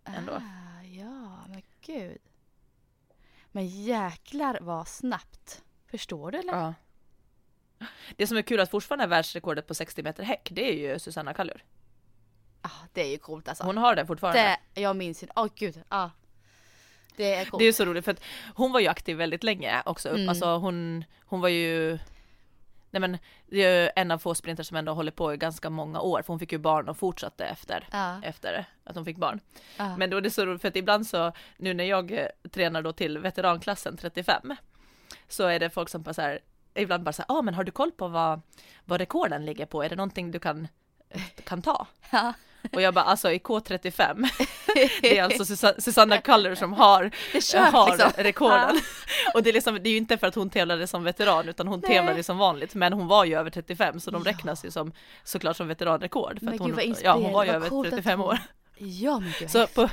S3: Ändå.
S2: Ah, ja, men gud. Men jäklar vad snabbt. Förstår du eller?
S3: Ja. Det som är kul att fortfarande är världsrekordet på 60 meter häck, det är ju Susanna Kallur.
S2: Ah, det är ju coolt alltså.
S3: Hon har det fortfarande.
S2: det, jag minns inte. Åh gud. Ah. Det är coolt.
S3: Det är så roligt för att hon var ju aktiv väldigt länge också.
S2: Mm.
S3: Alltså hon, hon var ju Nej men det är ju en av få sprinter som ändå håller på i ganska många år för hon fick ju barn och fortsatte efter,
S2: Ja,
S3: efter att hon fick barn.
S2: ja.
S3: Men då är det så roligt för att ibland så nu när jag eh, tränar då till veteranklassen 35 så är det folk som bara så här ibland bara så här, ah, men har du koll på vad, vad rekorden ligger på? Är det någonting du kan, kan ta?
S2: Ja.
S3: Och jag bara alltså i K35 det är alltså Susa- Susanna Kallur som har
S2: kört
S3: har
S2: liksom.
S3: rekorden. Och det är, liksom, det är ju inte för att hon tävlade som veteran utan hon
S2: Nej.
S3: tävlade som vanligt men hon var ju över 35 så de
S2: Ja.
S3: räknas ju som såklart som veteranrekord. För
S2: Men gud,
S3: hon,
S2: vad
S3: ja, hon var ju över
S2: coolt att
S3: 35
S2: hon-
S3: år.
S2: Ja men gud
S3: Så på-.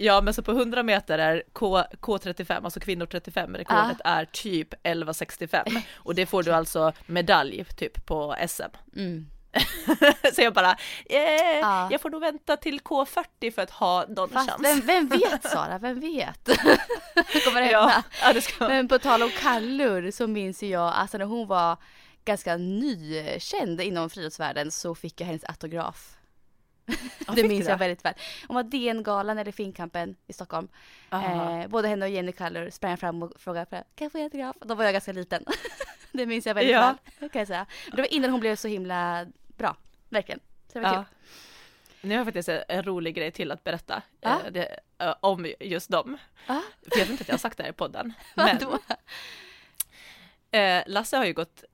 S3: Ja men så på 100 meter är K, K35, alltså kvinnor 35, rekordet är typ 11,65 och det får du alltså medalj typ på SM.
S2: Mm.
S3: så jag bara, eh,
S2: Ja.
S3: jag får nog vänta till K40 för att ha någon
S2: Fast
S3: chans.
S2: vem, vem vet Sara, vem vet? Kommer det hända?
S3: ja, ja, det
S2: Men på tal om Kallur så minns jag, alltså när hon var ganska nykänd inom friidrottsvärlden så fick jag hennes autograf.
S3: Ja,
S2: det minns
S3: du
S2: jag väldigt väl. Hon var DN-galan eller Finnkampen i Stockholm. Eh, både henne och Jenny Kallur sprang fram och frågade kan jag få en autograf? Då var jag ganska liten. det minns jag väldigt
S3: Ja.
S2: väl. Kan jag säga. Men det var innan hon blev så himla bra. Verkligen. Så det var
S3: Ja.
S2: kul.
S3: Nu har jag faktiskt en- rolig grej till att berätta
S2: Ja.
S3: eh, det, eh, om just dem.
S2: Ja.
S3: För jag vet inte att jag har sagt det här i podden. Men eh, Lasse har ju gått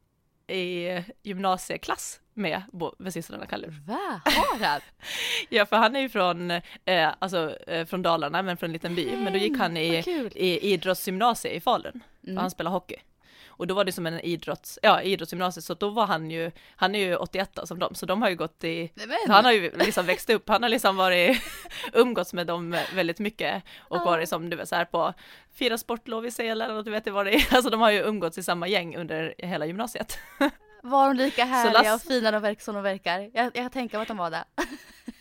S3: i gymnasieklass med, med systrarna Kallur.
S2: Va? Har han?
S3: Ja, för han är ju från, eh, alltså, eh, från Dalarna, men från en liten by. Men då gick han i, i idrottsgymnasie i Falun.
S2: Mm.
S3: Och han spelade hockey. Och då var det som en idrotts, ja, idrottsgymnasiet, så då var han ju, han är ju 81 som dem, så de har ju gått i, han har ju liksom växt upp, han har liksom varit, umgåtts med dem väldigt mycket och
S2: Ja.
S3: varit som du vet så här på fyra sportlov i Sälen och du vet det var det, alltså de har ju umgåtts i samma gäng under hela gymnasiet.
S2: Var de lika härliga
S3: Lasse-
S2: och fina de verk som de verkar? Jag, jag mig att de var det.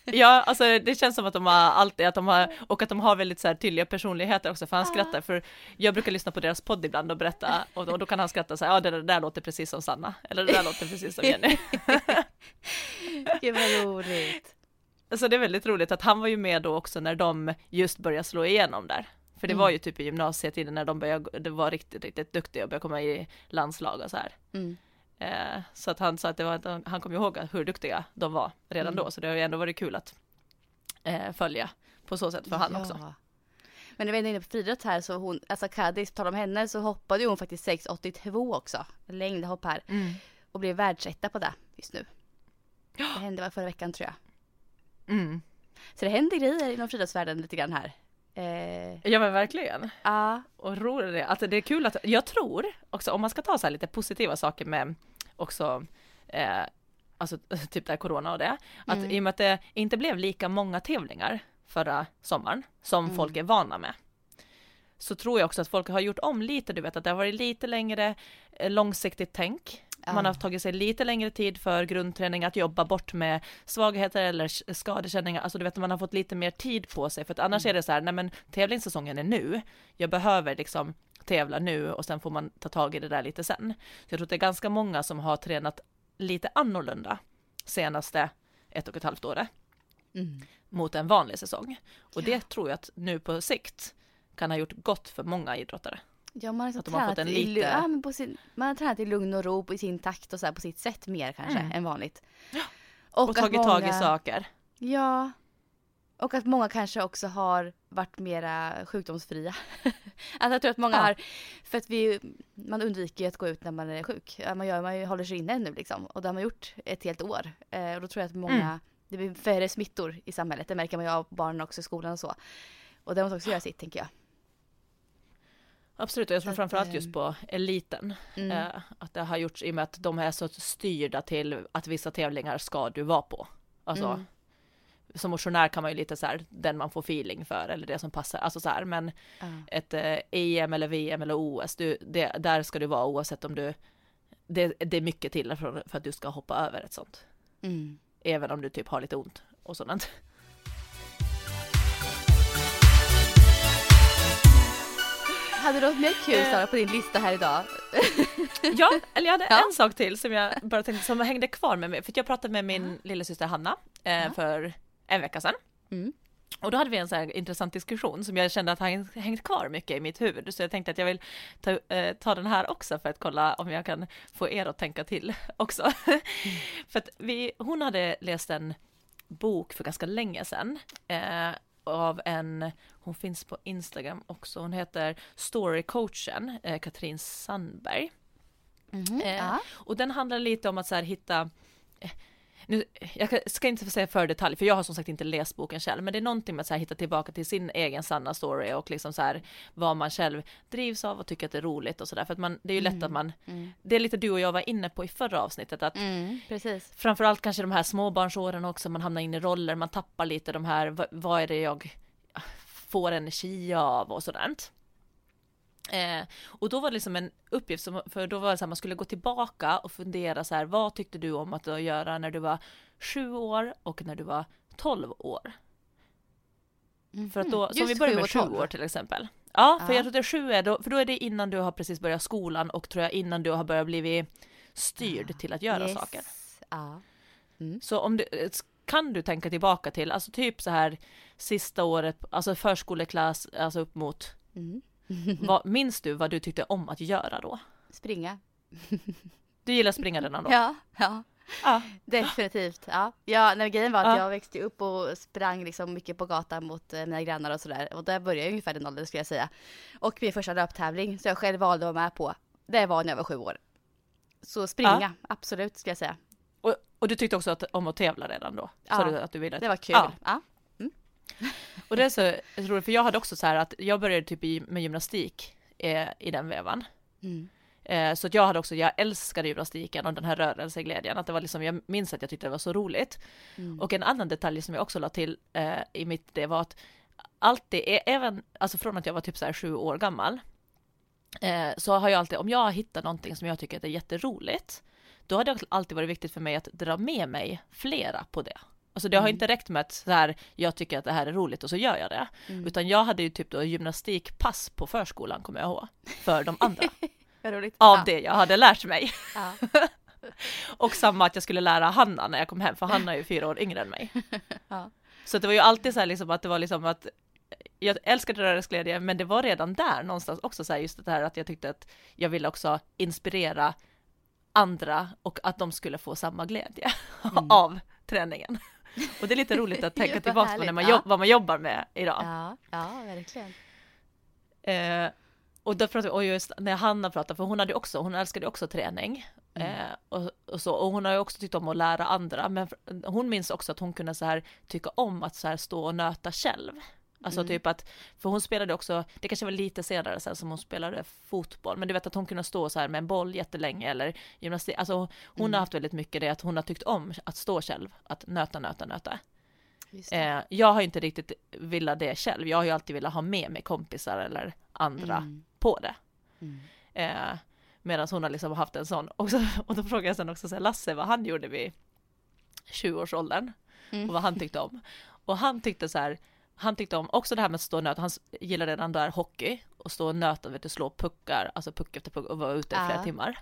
S3: Ja, alltså det känns som att de har alltid, att de har, och att de har väldigt så här tydliga personligheter också, för han skrattar, för jag brukar lyssna på deras podd ibland och berätta, och då, och då kan han skratta så här, ja det där låter precis som Sanna, eller det där låter precis som Jenny.
S2: Gud vad roligt.
S3: Så det är väldigt roligt att han var ju med då också när de just började slå igenom där. För det
S2: Mm.
S3: var ju typ i gymnasietiden när de började, det var riktigt, riktigt duktiga och började komma i landslag och så här.
S2: Mm.
S3: Eh, så att han sa att det var, han kom ihåg hur duktiga de var redan
S2: Mm.
S3: då, så det har ju ändå varit kul att eh, följa på så sätt för han också.
S2: Men när vi är inne på friidrott här så hon, alltså Kadis, på tal om henne så hoppade hon faktiskt 6,82 också. Längdhopp här.
S3: Mm.
S2: Och blev världsetta på det just nu. Det hände var förra veckan tror jag.
S3: Mm.
S2: Så det händer grejer inom friidrottsvärlden lite grann här. Eh,
S3: Ja men verkligen.
S2: ja.
S3: Och roligt det, att det är kul att, jag tror också om man ska ta så här lite positiva saker med också eh, Alltså typ det här corona och det, att
S2: Mm.
S3: i och med att det inte blev lika många tävlingar förra sommaren som
S2: Mm.
S3: folk är vana med. Så tror jag också att folk har gjort om lite, du vet att det har varit lite längre eh, långsiktigt tänk. Man
S2: Ja.
S3: har tagit sig lite längre tid för grundträning att jobba bort med svagheter eller sk- skadekänningar. Alltså du vet, man har fått lite mer tid på sig. För att annars är det så här, nej men tävlingssäsongen är nu. Jag behöver liksom tävla nu och sen får man ta tag i det där lite sen. Så jag tror att det är ganska många som har tränat lite annorlunda senaste ett och ett halvt året
S2: Mm.
S3: mot en vanlig säsong. Och det tror jag att nu på sikt kan ha gjort gott för många idrottare.
S2: Ja, man har, liksom
S3: har fått
S2: tränat
S3: en
S2: i,
S3: lite-
S2: lu- ja, men på sin, man har tränat i lugn och ro i sin takt och så här på sitt sätt mer kanske
S3: Mm.
S2: än vanligt.
S3: Och,
S2: att
S3: tagit tag i
S2: många-
S3: saker.
S2: Ja. Och att många kanske också har varit mera sjukdomsfria. alltså jag tror att många
S3: Ja.
S2: har, för att vi, man undviker ju att gå ut när man är sjuk. Man, gör, man håller sig inne nu liksom. Och det har man gjort ett helt år. Eh, och då tror jag att många,
S3: Mm.
S2: det blir färre smittor i samhället. Det märker man ju av barnen också i skolan och så. Och det måste också göra sitt tänker jag.
S3: Absolut, och jag tror framförallt
S2: eh,
S3: just på eliten.
S2: Mm.
S3: Eh, att det har gjorts i och med att de är så styrda till att vissa tävlingar ska du vara på. Alltså,
S2: Mm.
S3: Som motionär kan man ju lite så här, den man får feeling för eller det som passar, alltså så här, men
S2: Ja.
S3: ett eh, EM eller VM eller OS, du, det, där ska du vara oavsett om du, det, det är mycket till för, för att du ska hoppa över ett sånt.
S2: Mm.
S3: Även om du typ har lite ont och sådant.
S2: Hade du något mer kul
S3: Eh.
S2: Sara på din lista här idag?
S3: Ja, eller jag hade
S2: Ja.
S3: en sak till som jag bara tänkte, som hängde kvar med mig, för jag pratade med min lillasyster Hanna eh,
S2: Ja.
S3: för en vecka sedan.
S2: Mm.
S3: Och då hade vi en så här intressant diskussion som jag kände att har hängt kvar mycket i mitt huvud. Så jag tänkte att jag vill ta, eh, ta den här också för att kolla om jag kan få er att tänka till också. för att vi, hon hade läst en bok för ganska länge sedan. Eh, av en, hon finns på Instagram också, hon heter Storycoachen, eh, Katrin Sandberg. Eh,
S2: Ja.
S3: Och den handlar lite om att så här hitta eh, nu, jag ska inte säga för detalj, för jag har som sagt inte läst boken själv, men det är någonting med att så här hitta tillbaka till sin egen sanna story och liksom så här vad man själv drivs av och tycker att det är roligt och sådär. För att man, det är ju lätt att man,
S2: Mm.
S3: det är lite du och jag var inne på i förra avsnittet, att
S2: Mm. Precis.
S3: framförallt kanske de här småbarnsåren också, man hamnar in i roller, man tappar lite de här, vad, vad är det jag får energi av och sådant. Eh, och då var det liksom en uppgift, som, för då var det så här, man skulle gå tillbaka och fundera så här, vad tyckte du om att göra när du var sju år och när du var tolv år? För att då,
S2: Mhm.
S3: som vi börjar med sju år till exempel. Ja, för
S2: Ja.
S3: jag tror att sju är då, för då är det innan du har precis börjat skolan och tror jag innan du har börjat bli styrd till att göra
S2: Yes.
S3: saker.
S2: Ja.
S3: Så om du, kan du tänka tillbaka till, alltså typ så här sista året, alltså förskoleklass, alltså upp mot,
S2: Mm.
S3: vad, minns du vad du tyckte om att göra då?
S2: Springa.
S3: Du gillar springa redan då?
S2: Ja, ja.
S3: Ja.
S2: Definitivt. Ja, ja nej, grejen var att
S3: Ja.
S2: jag växte upp och sprang liksom mycket på gatan mot eh, mina grannar och sådär. Och där började jag ungefär den åldern skulle jag säga. Och min första löptävling, så jag själv valde att vara med på, det var när jag var sju år. Så springa, absolut skulle jag säga.
S3: Och, och du tyckte också att, om att tävla redan då?
S2: Ja.
S3: Att du ville?
S2: Det var kul.
S3: Ja. Och det är så roligt, för jag hade också så här att jag började typ med gymnastik eh, i den vevan.
S2: Mm.
S3: Eh, så att jag hade också, jag älskade gymnastiken och den här rörelseglädjen, att det var liksom, jag minns att jag tyckte det var så roligt.
S2: Mm.
S3: Och en annan detalj som jag också la till eh, i mitt, det var att alltid, e- även, alltså från att jag var typ så här sju år gammal, eh, så har jag alltid, om jag har hittat någonting som jag tycker är jätteroligt, då har det alltid varit viktigt för mig att dra med mig flera på det. Alltså det har
S2: Mm.
S3: inte räckt med att så här, jag tycker att det här är roligt och så gör jag det.
S2: Mm.
S3: Utan jag hade ju typ då gymnastikpass på förskolan kommer jag ihåg. För de andra. Av
S2: ja.
S3: det jag hade lärt mig.
S2: Ja.
S3: Och samma att jag skulle lära Hanna när jag kom hem, för Hanna är ju fyra år yngre än mig.
S2: Ja.
S3: Så det var ju alltid så här liksom att det var liksom att jag älskade rörelseglädje, men det var redan där någonstans också så här just det här att jag tyckte att jag ville också inspirera andra och att de skulle få samma glädje
S2: Mm.
S3: av träningen. Och det är lite roligt att tänka tillbaka på när man
S2: ja.
S3: vad man jobbar med idag.
S2: Ja, ja, verkligen.
S3: Eh, och då pratade vi, och just när Hanna pratade, för hon hade också, hon älskade också träning.
S2: Mm.
S3: Eh, och, och, så, och hon har ju också tyckt om att lära andra, men hon minns också att hon kunde så här tycka om att så här stå och nöta själv. Alltså
S2: Mm.
S3: typ att, för hon spelade också, det kanske var lite senare sen som hon spelade fotboll, men du vet att hon kunde stå så här med en boll jättelänge eller gymnastik, alltså hon
S2: Mm.
S3: har haft väldigt mycket det att hon har tyckt om att stå själv, att nöta, nöta, nöta. Eh, jag har inte riktigt velat det själv, jag har ju alltid velat ha med mig kompisar eller andra
S2: Mm.
S3: på det.
S2: Mm.
S3: Eh, Medan hon har liksom haft en sån. Och, så, och då frågade jag sen också så här, Lasse vad han gjorde vid 20-årsåldern
S2: Mm.
S3: och vad han tyckte om. Och han tyckte så här, han tyckte om också det här med att stå och nöta, han gillade redan där hockey och stå och nöta, vet du, slå puckar, alltså puck efter puck och vara ute i flera
S2: Ja.
S3: timmar.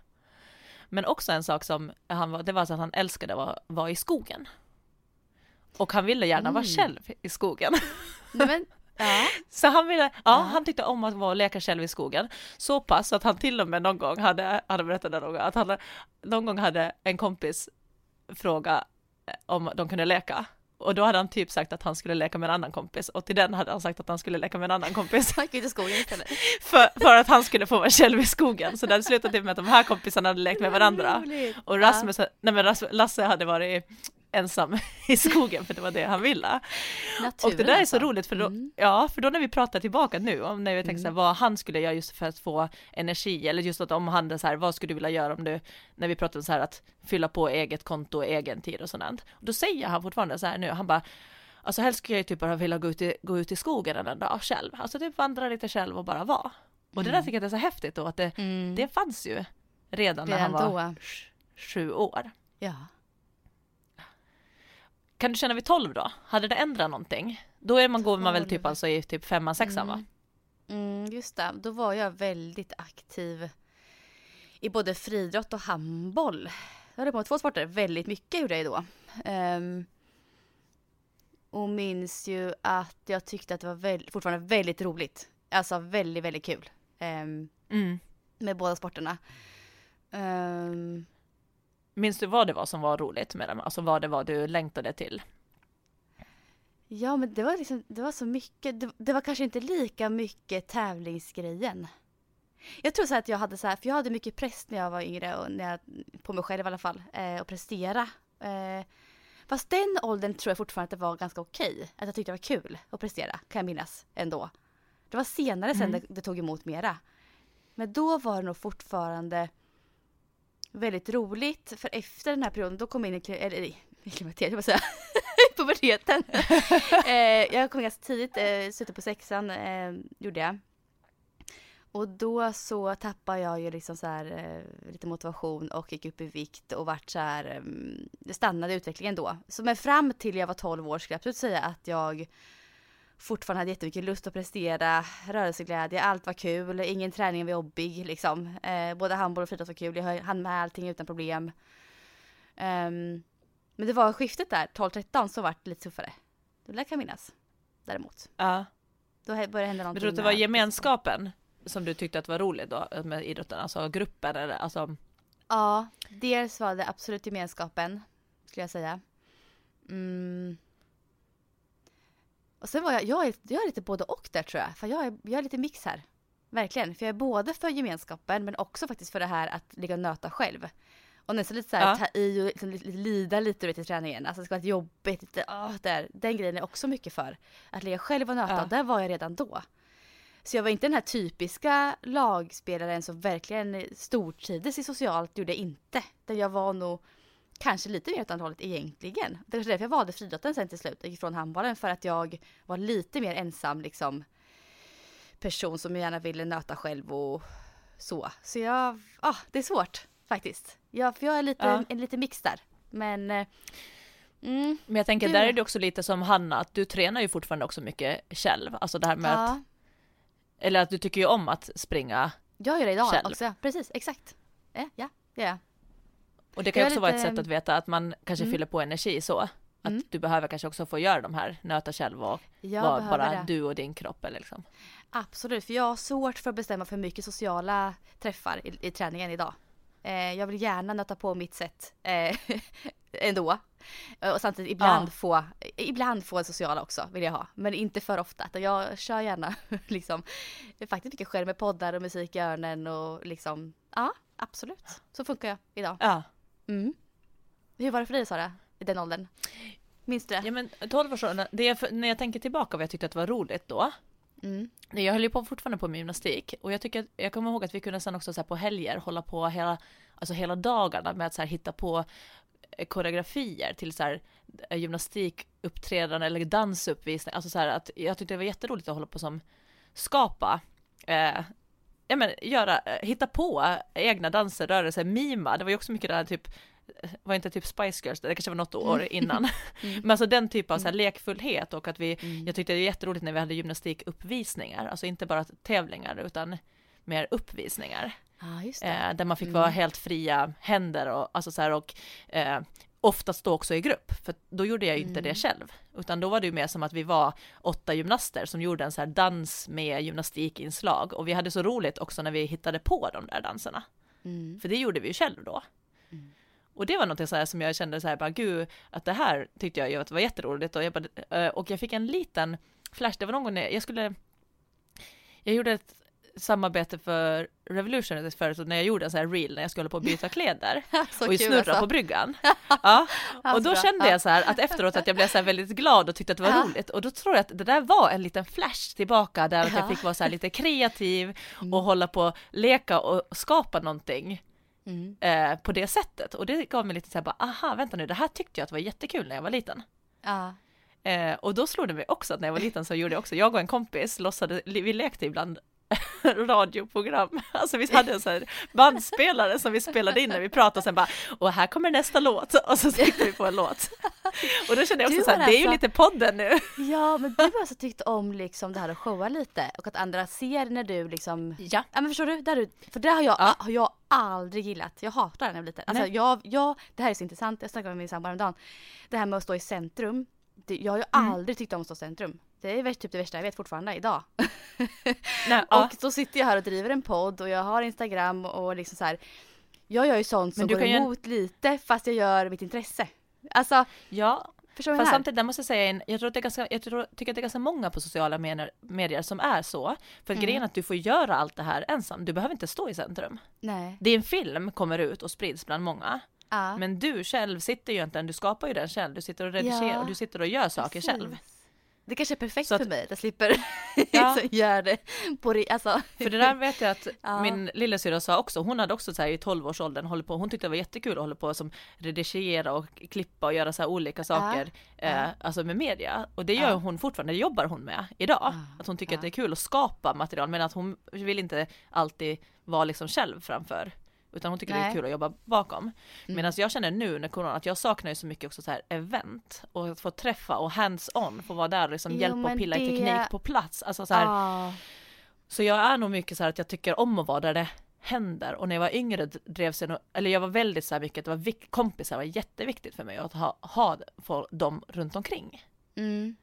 S3: Men också en sak som han var, det var så att han älskade att vara i skogen. Och han ville gärna vara
S2: Mm.
S3: själv i skogen.
S2: Nej, men, ja.
S3: Så han ville, ja,
S2: Ja.
S3: han tyckte om att vara och leka själv i skogen. Så pass att han till och med någon gång hade, berättat det någon gång, att han någon gång hade en kompis fråga eh, om de kunde leka. Och då hade han typ sagt att han skulle leka med en annan kompis och till den hade han sagt att han skulle leka med en annan kompis
S2: Han gick ut i skogen istället.
S3: för, för att han skulle få vara själv i skogen. Så det slutade typ med att de här kompisarna hade lekt med varandra. Och Rasmus, nej men Rasmus, Lasse hade varit ensam i skogen för det var det han ville.
S2: Ja,
S3: Och det
S2: naturen
S3: där är
S2: alltså.
S3: så roligt för då,
S2: Mm.
S3: ja, för då när vi pratar tillbaka nu, om när vi tänker så här,
S2: Mm.
S3: vad han skulle göra just för att få energi, eller just att om han så här, vad skulle du vilja göra om du, när vi pratar om så här att fylla på eget konto och egen tid och. Och då säger han fortfarande så här nu, han bara, alltså helst skulle jag ju typ bara vilja gå ut i, gå ut i skogen en dag själv, alltså typ vandra lite själv och bara vara. Och det där
S2: Mm.
S3: tycker jag är så häftigt då, att det,
S2: Mm.
S3: det fanns ju redan när han
S2: Redan
S3: var
S2: då.
S3: sju år.
S2: Ja.
S3: Kan du känna vid 12 då? Hade det ändrat någonting? Då är man, går man väl typ
S2: 12.
S3: alltså i typ femman, sexan va?
S2: Mm. Mm, just det, då var jag väldigt aktiv i både friidrott och handboll. Jag höll på med två sporter, väldigt mycket gjorde jag då. Ehm, och minns ju att jag tyckte att det var väl, fortfarande väldigt roligt. Alltså väldigt, väldigt kul. ehm,
S3: Mm.
S2: med båda sporterna. Ehm,
S3: Minns du vad det var som var roligt med dem? Alltså vad det var du längtade till?
S2: Ja, men det var liksom, det var så mycket. Det, det var kanske inte lika mycket tävlingsgrejen. Jag tror så att jag hade så här, för jag hade mycket press när jag var yngre och när jag, på mig själv i alla fall, eh, och prestera. Eh, fast den åldern tror jag fortfarande att det var ganska okej. Att jag tyckte det var kul att prestera, kan jag minnas ändå. Det var senare sen
S3: Mm.
S2: det, det tog emot mera. Men då var det nog fortfarande väldigt roligt, för efter den här perioden då kom jag in i, eller, i klimakteriet, jag säga, puberteten. eh, jag kom ganska tidigt, eh, slutet på sexan eh, gjorde jag. Och då så tappade jag ju liksom så här eh, lite motivation och gick upp i vikt och vart så här, eh, det stannade utvecklingen då. Så men fram till jag var 12 år skulle jag absolut säga att jag fortfarande hade jättemycket lust att prestera, rörelseglädje, allt var kul, ingen träning var jobbig liksom. Eh, både handboll och friidrott var kul, jag hann med allting utan problem. Ehm, men det var skiftet där, 12-13, som vart lite tuffare. Det kan jag minnas. Däremot.
S3: Ja.
S2: Då började hända
S3: Men
S2: någonting.
S3: tror du att det var gemenskapen som du tyckte att var roligt då med idrotten? Alltså gruppen eller alltså?
S2: Ja, dels var det absolut gemenskapen, skulle jag säga. Mm. Och sen var jag, jag är, jag är lite både och där tror jag. För jag är, jag är lite mix här. Verkligen. För jag är både för gemenskapen men också faktiskt för det här att ligga och nöta själv. Och nästan lite så här
S3: Ja.
S2: ta i och liksom lite, lite, lida lite vet, i träningen. Alltså det ska vara jobbigt, lite, åh, där. Den grejen är också mycket för. Att ligga själv och nöta,
S3: Ja.
S2: där var jag redan då. Så jag var inte den här typiska lagspelaren som verkligen stortrivdes i socialt, gjorde jag inte. Där jag var nog kanske lite mer åt andra hållet egentligen. Det var därför jag valde friidrotten sen till slut, ifrån handbollen, för att jag var lite mer ensam liksom person som gärna ville nöta själv och så. Så jag, ah, det är svårt faktiskt. Jag, för jag är lite,
S3: Ja.
S2: en lite mix där. Men eh, Mm.
S3: Men jag tänker,
S2: Du-
S3: där är det också lite som Hanna, att du tränar ju fortfarande också mycket själv. Alltså det här med att,
S2: Ja,
S3: eller att du tycker ju om att springa.
S2: jag gör det idag
S3: Själv.
S2: också. Precis, exakt. Eh, ja, gör jag.
S3: Och det kan ju också vara ett
S2: lite-
S3: sätt att veta att man kanske
S2: Mm.
S3: fyller på energi så. Att
S2: Mm.
S3: du behöver kanske också få göra de här, nöta själv och vara bara
S2: det.
S3: du och din kropp eller liksom.
S2: Absolut, för jag har svårt för att bestämma för mycket sociala träffar i, i träningen idag. Eh, jag vill gärna nöta på mitt sätt eh, ändå. Och samtidigt ibland
S3: Ja.
S2: få, ibland få en sociala också vill jag ha. Men inte för ofta. Jag kör gärna liksom faktiskt mycket själv med poddar och musik i öronen och liksom ja, absolut. Så funkar jag idag.
S3: Ja.
S2: Mm. Hur var det för dig Sara, i den åldern? Minns du det?
S3: Ja men 12 års ålder, det för, när jag tänker tillbaka vad jag tyckte att det var roligt då.
S2: Mm.
S3: Jag höll ju på fortfarande på med gymnastik och jag tycker att, jag kommer ihåg att vi kunde sen också så på helger hålla på hela, alltså hela dagarna med att så hitta på eh, koreografier till så här eh, gymnastikuppträdanden eller dansuppvisningar. Alltså så här att jag tyckte det var jätteroligt att hålla på som skapa eh, ja men göra, eh, hitta på egna danser, rörelser, mima. Det var ju också mycket det här typ eh, var inte typ Spice Girls, det kanske var något år innan. Men alltså den typen av så här lekfullhet och att vi, jag tyckte det var jätteroligt när vi hade gymnastikuppvisningar, alltså inte bara tävlingar utan mer uppvisningar.
S2: Det.
S3: Eh, där man fick vara helt fria händer och alltså så här och eh, oftast då också i grupp, för då gjorde jag ju inte det själv, utan då var det ju mer som att vi var åtta gymnaster som gjorde en så här dans med gymnastikinslag och vi hade så roligt också när vi hittade på de där danserna.
S2: Mm.
S3: För det gjorde vi ju själv då. Och det var något så här som jag kände så här, bara gud, att det här tyckte jag ju att var jätteroligt och jag, bara, och jag fick en liten flash, det var någon gång när jag skulle, jag gjorde ett samarbete för Revolution förut när jag gjorde en sån här reel när jag skulle på att byta kläder och snurra
S2: alltså.
S3: på bryggan. Ja. Och då kände
S2: Ja.
S3: jag så här att efteråt att jag blev så här väldigt glad och tyckte att det var roligt och då tror jag att det där var en liten flash tillbaka där att jag
S2: Ja. Mm.
S3: fick vara så här lite kreativ och hålla på leka och skapa någonting
S2: Mm.
S3: eh, på det sättet och det gav mig lite så här bara aha vänta nu det här tyckte jag att var jättekul när jag var liten.
S2: Ja.
S3: Eh, och då slog det mig också att när jag var liten så gjorde jag också, jag och en kompis låtsade, vi lekte ibland radioprogram. Alltså vi hade en sån här bandspelare som vi spelade in när vi pratade och sen bara, och här kommer nästa låt och så tryckte vi på en låt. Och då kände jag också så här,
S2: har
S3: det är ju
S2: alltså-
S3: lite podden nu.
S2: Ja, men du har alltså tyckt om liksom det här att showa lite och att andra ser när du liksom
S3: Ja.
S2: Ja men förstår du? Där du för det har jag,
S3: Ja.
S2: har jag aldrig gillat. Jag hatar det när jag var liten. Alltså
S3: Nej.
S2: jag, jag, det här är så intressant, jag snackade med min sambo häromdagen. Det här med att stå i centrum. Det, jag har ju
S3: Mm.
S2: aldrig tyckt om att stå i centrum. Det är typ det värsta jag vet fortfarande idag.
S3: Nej, ja.
S2: Och så sitter jag här och driver en podd och jag har Instagram och liksom så här. Jag gör ju sånt som går
S3: kan ju-
S2: emot lite fast jag gör mitt intresse. Alltså,
S3: ja,
S2: förstår
S3: Fast samtidigt, där måste jag säga, en- jag, tror att det är ganska, jag tror, tycker att det är ganska många på sociala medier, medier som är så. För
S2: Mm.
S3: grejen är att du får göra allt det här ensam, du behöver inte stå i centrum.
S2: Nej.
S3: Din film kommer ut och sprids bland många,
S2: Ja.
S3: men du själv sitter ju inte, du skapar ju den själv, du sitter och redigerar
S2: Ja,
S3: och du sitter och gör saker
S2: Precis.
S3: själv.
S2: Det kanske är perfekt
S3: Så att-
S2: för mig att jag slipper
S3: Ja.
S2: göra det på ri- alltså.
S3: För det där vet jag att
S2: Ja.
S3: min lillasyrra sa också, hon hade också så här i 12-årsåldern hållit på, hon tyckte det var jättekul att hålla på som redigera och klippa och göra så här olika saker, eh, alltså med media. Och det gör
S2: Ja.
S3: hon fortfarande, det jobbar hon med idag.
S2: Ja.
S3: Att hon tycker
S2: Ja.
S3: att det är kul att skapa material, men att hon vill inte alltid vara liksom själv framför. Utan hon tycker det är
S2: Nej.
S3: kul att jobba bakom.
S2: Mm.
S3: Medan jag känner nu när corona att jag saknar ju så mycket också så här event och att få träffa och hands-on, få vara där och liksom
S2: Jo,
S3: hjälpa och pilla i
S2: det-
S3: teknik på plats. Alltså så här,
S2: Ja.
S3: så jag är nog mycket så att jag tycker om att vara där det händer och när jag var yngre drevs jag nog, eller jag var väldigt så här mycket, det var vik- kompisar var jätteviktigt för mig att ha, ha för dem runt omkring.
S2: Mm.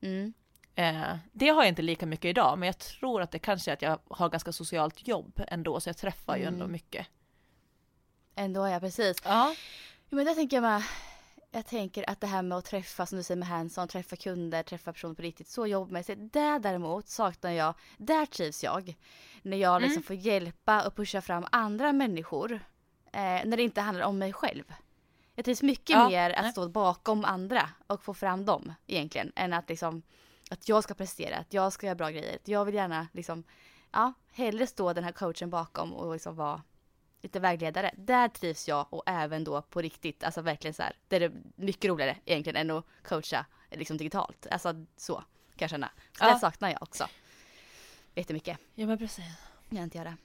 S2: Mm.
S3: Eh, det har jag inte lika mycket idag, men jag tror att det kanske är att jag har ganska socialt jobb ändå, så jag träffar ju ändå
S2: Mm.
S3: mycket.
S2: Ändå ja, precis.
S3: Ja,
S2: men där tänker jag med. Jag tänker att det här med att träffa, som du säger med hands-on, träffa kunder, träffa personer på riktigt, så jobbmässigt. Där däremot saknar jag, där trivs jag. När jag liksom
S3: Mm.
S2: får hjälpa och pusha fram andra människor. Eh, när det inte handlar om mig själv. Jag trivs mycket
S3: Ja,
S2: mer att stå bakom andra och få fram dem egentligen. Än att liksom, att jag ska prestera, att jag ska göra bra grejer. Jag vill gärna liksom, ja, hellre stå den här coachen bakom och liksom vara lite vägledare. Där trivs jag och även då på riktigt, alltså verkligen så här. Det är det mycket roligare egentligen än att coacha liksom digitalt. Alltså så kan jag känna. Så
S3: Ja.
S2: det saknar jag också. Jättemycket.
S3: ja men precis.
S2: Jag inte göra.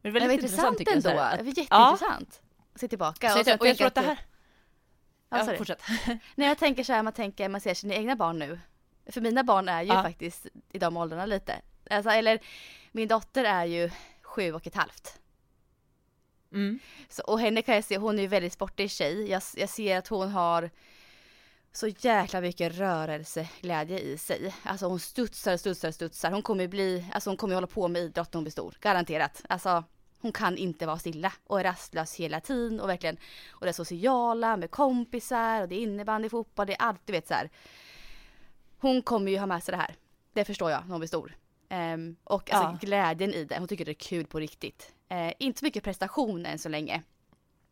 S3: Men
S2: det var intressant
S3: tycker jag,
S2: ändå.
S3: så
S2: Det var jätteintressant. Att se tillbaka.
S3: Så
S2: och
S3: jag,
S2: sen
S3: och jag tror att det här,
S2: Ja, Ja,
S3: Ja, fortsätt.
S2: Nej jag tänker så här, man tänker, man ser sina egna barn nu. För mina barn är ju
S3: Ja.
S2: faktiskt i de åldrarna lite. Alltså, eller min dotter är ju sju och ett halvt.
S3: Mm.
S2: Så, och henne kan jag se, hon är ju väldigt sportig tjej. Jag, jag ser att hon har så jäkla mycket rörelseglädje i sig. Alltså hon studsar, studsar, studsar. Hon kommer ju bli, alltså hon kommer ju hålla på med idrott när hon blir stor. Garanterat. Alltså hon kan inte vara stilla och är rastlös hela tiden och verkligen och det sociala med kompisar och det är innebandy, fotboll, det är allt du vet så här. Hon kommer ju ha med sig det här. Det förstår jag när hon blir stor. Ehm, och alltså
S3: Ja.
S2: glädjen i det. Hon tycker det är kul på riktigt. Eh, inte så mycket prestation än så länge.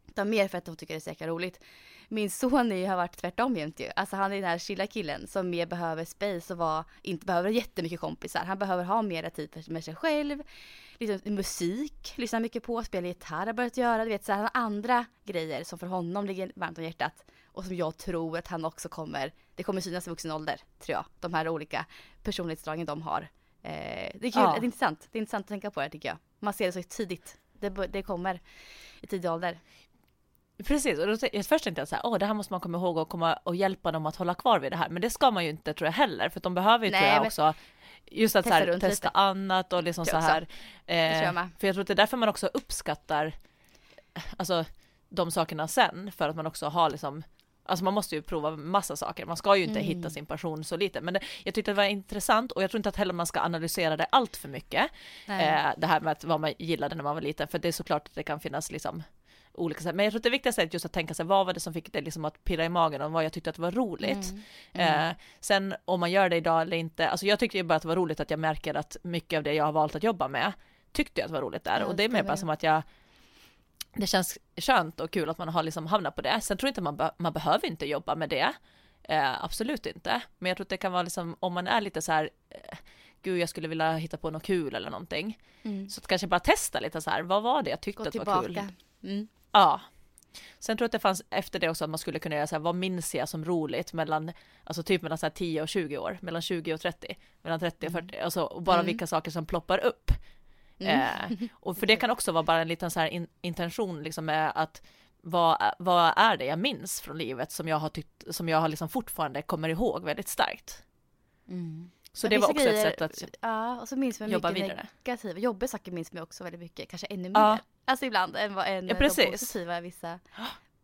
S2: Utan mer för att hon tycker det är så jäkla roligt. Min son är ju, har varit tvärtom jämt ju. Alltså han är den här chilla killen som mer behöver space och var, inte behöver jättemycket kompisar. Han behöver ha mera tid med sig själv. Liksom, musik lyssnar mycket på, spela gitarr har börjat göra. Du vet, så här, han har andra grejer som för honom ligger varmt om hjärtat. Och som jag tror att han också kommer, det kommer synas i vuxen ålder, tror jag. De här olika personlighetsdragen de har. Eh, det är kul,
S3: Ja.
S2: det är intressant. Det är intressant att tänka på det tycker jag. Man ser det så tidigt. Det, det kommer i tidig ålder.
S3: Precis, och då, först tänkte jag så här, åh det här måste man komma ihåg och komma och hjälpa dem att hålla kvar vid det här. Men det ska man ju inte tror jag heller, för de behöver ju
S2: Nej,
S3: tror jag också just att så
S2: Testa
S3: här,
S2: runt
S3: testa
S2: lite.
S3: annat och liksom så här.
S2: med.
S3: för jag tror att det är därför man också uppskattar alltså de sakerna sen, för att man också har liksom Alltså man måste ju prova massa saker, man ska ju inte
S2: Mm.
S3: hitta sin passion så lite. Men det, jag tyckte det var intressant och jag tror inte att heller man ska analysera det allt för mycket. Eh, det här med att vad man gillade när man var liten, för det är såklart att det kan finnas liksom olika sätt. Men jag tror att det viktigaste är just att tänka sig vad var det som fick det liksom att pirra i magen och vad jag tyckte att det var roligt.
S2: Mm.
S3: Eh, sen om man gör det idag eller inte, alltså jag tyckte ju bara att det var roligt att jag märker att mycket av det jag har valt att jobba med tyckte jag att det var roligt där
S2: Ja,
S3: och det är mer bara som att jag det känns skönt och kul att man har liksom hamnat på det. Sen tror jag inte man, be- man behöver inte jobba med det. Eh, absolut inte. Men jag tror att det kan vara liksom om man är lite så här eh, gud jag skulle vilja hitta på något kul eller någonting.
S2: Mm.
S3: Så att kanske bara testa lite så här, vad var det jag tyckte
S2: Gå
S3: att var kul?
S2: Mm.
S3: Ja. Sen tror jag att det fanns efter det också att man skulle kunna göra så här, vad minns jag som roligt mellan, alltså typ mellan så här 10 och 20 år, mellan 20 och 30, mellan 30 och 40, alltså och bara
S2: Mm.
S3: vilka saker som ploppar upp.
S2: Mm.
S3: Eh, och för det kan också vara bara en liten så här in, intention liksom med att vad, vad är det jag minns från livet som jag har tyckt, som jag har liksom fortfarande kommer ihåg väldigt starkt.
S2: Mm.
S3: Så det var också
S2: grejer-
S3: ett sätt att
S2: Ja, och så minns man
S3: jobba
S2: mycket
S3: vidare.
S2: negativa, jobbiga saker minns man också väldigt mycket, kanske ännu
S3: Ja.
S2: mer. Alltså ibland än än
S3: Ja,
S2: de positiva vissa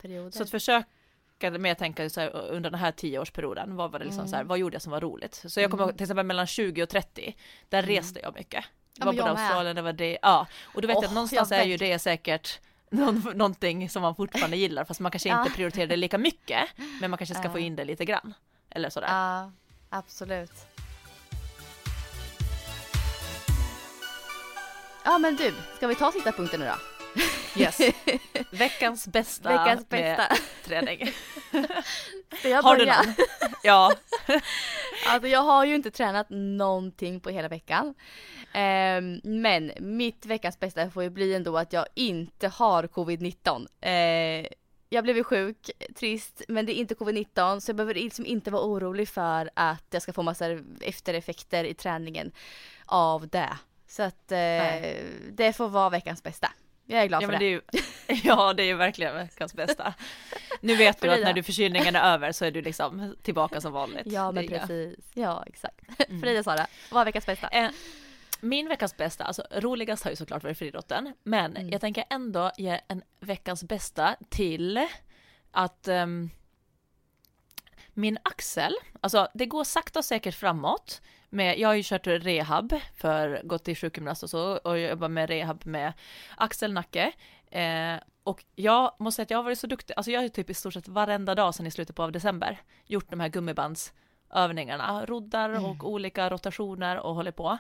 S2: perioder.
S3: Så att försöka med att tänka så här, under den här tioårsperioden, vad var det liksom
S2: Mm.
S3: så här, vad gjorde jag som var roligt? Så jag kommer
S2: Mm.
S3: ihåg till exempel mellan 20 och 30, där
S2: Mm.
S3: reste jag mycket. Det var både
S2: jag.
S3: Australien, det var det, ja. Och du vet
S2: Åh,
S3: att någonstans
S2: jag
S3: är ju det säkert någon, någonting som man fortfarande gillar, fast man kanske
S2: Ja.
S3: inte prioriterar det lika mycket, men man kanske ska
S2: Ja.
S3: få in det lite grann. Eller sådär.
S2: Ja, absolut. Ja men du, ska vi ta sista punkten nu då?
S3: Yes. Veckans bästa,
S2: Veckans bästa.
S3: träning.
S2: Ska jag
S3: Har du
S2: börja?
S3: någon? Ja.
S2: Alltså jag har ju inte tränat någonting på hela veckan. Ehm, men mitt veckans bästa får ju bli ändå att jag inte har covid-19. Eh, jag blev ju sjuk, trist, men det är inte covid-19 så jag behöver liksom inte vara orolig för att jag ska få massa eftereffekter i träningen av det. Så att
S3: Nej.
S2: det får vara veckans bästa. Jag är glad
S3: Ja,
S2: för det.
S3: det är ju, ja, det är ju verkligen veckans bästa. Nu vet du att när du förkylningen är över så är du liksom tillbaka som vanligt.
S2: Ja men precis, ja exakt.
S3: Mm.
S2: då Sara, vad är veckans bästa?
S3: Eh, Min veckans bästa, alltså roligast har ju såklart varit friidrotten, men
S2: Mm.
S3: jag tänker ändå ge en veckans bästa till att ehm, min axel, alltså det går sakta och säkert framåt. Med, jag har ju kört rehab för gått till sjukgymnast och så och jobbar med rehab med axel, nacke. Eh, och jag måste säga att jag har varit så duktig, alltså jag har typ i stort sett varenda dag sedan i slutet på december gjort de här gummibandsövningarna, roddar
S2: Mm.
S3: och olika rotationer och håller på.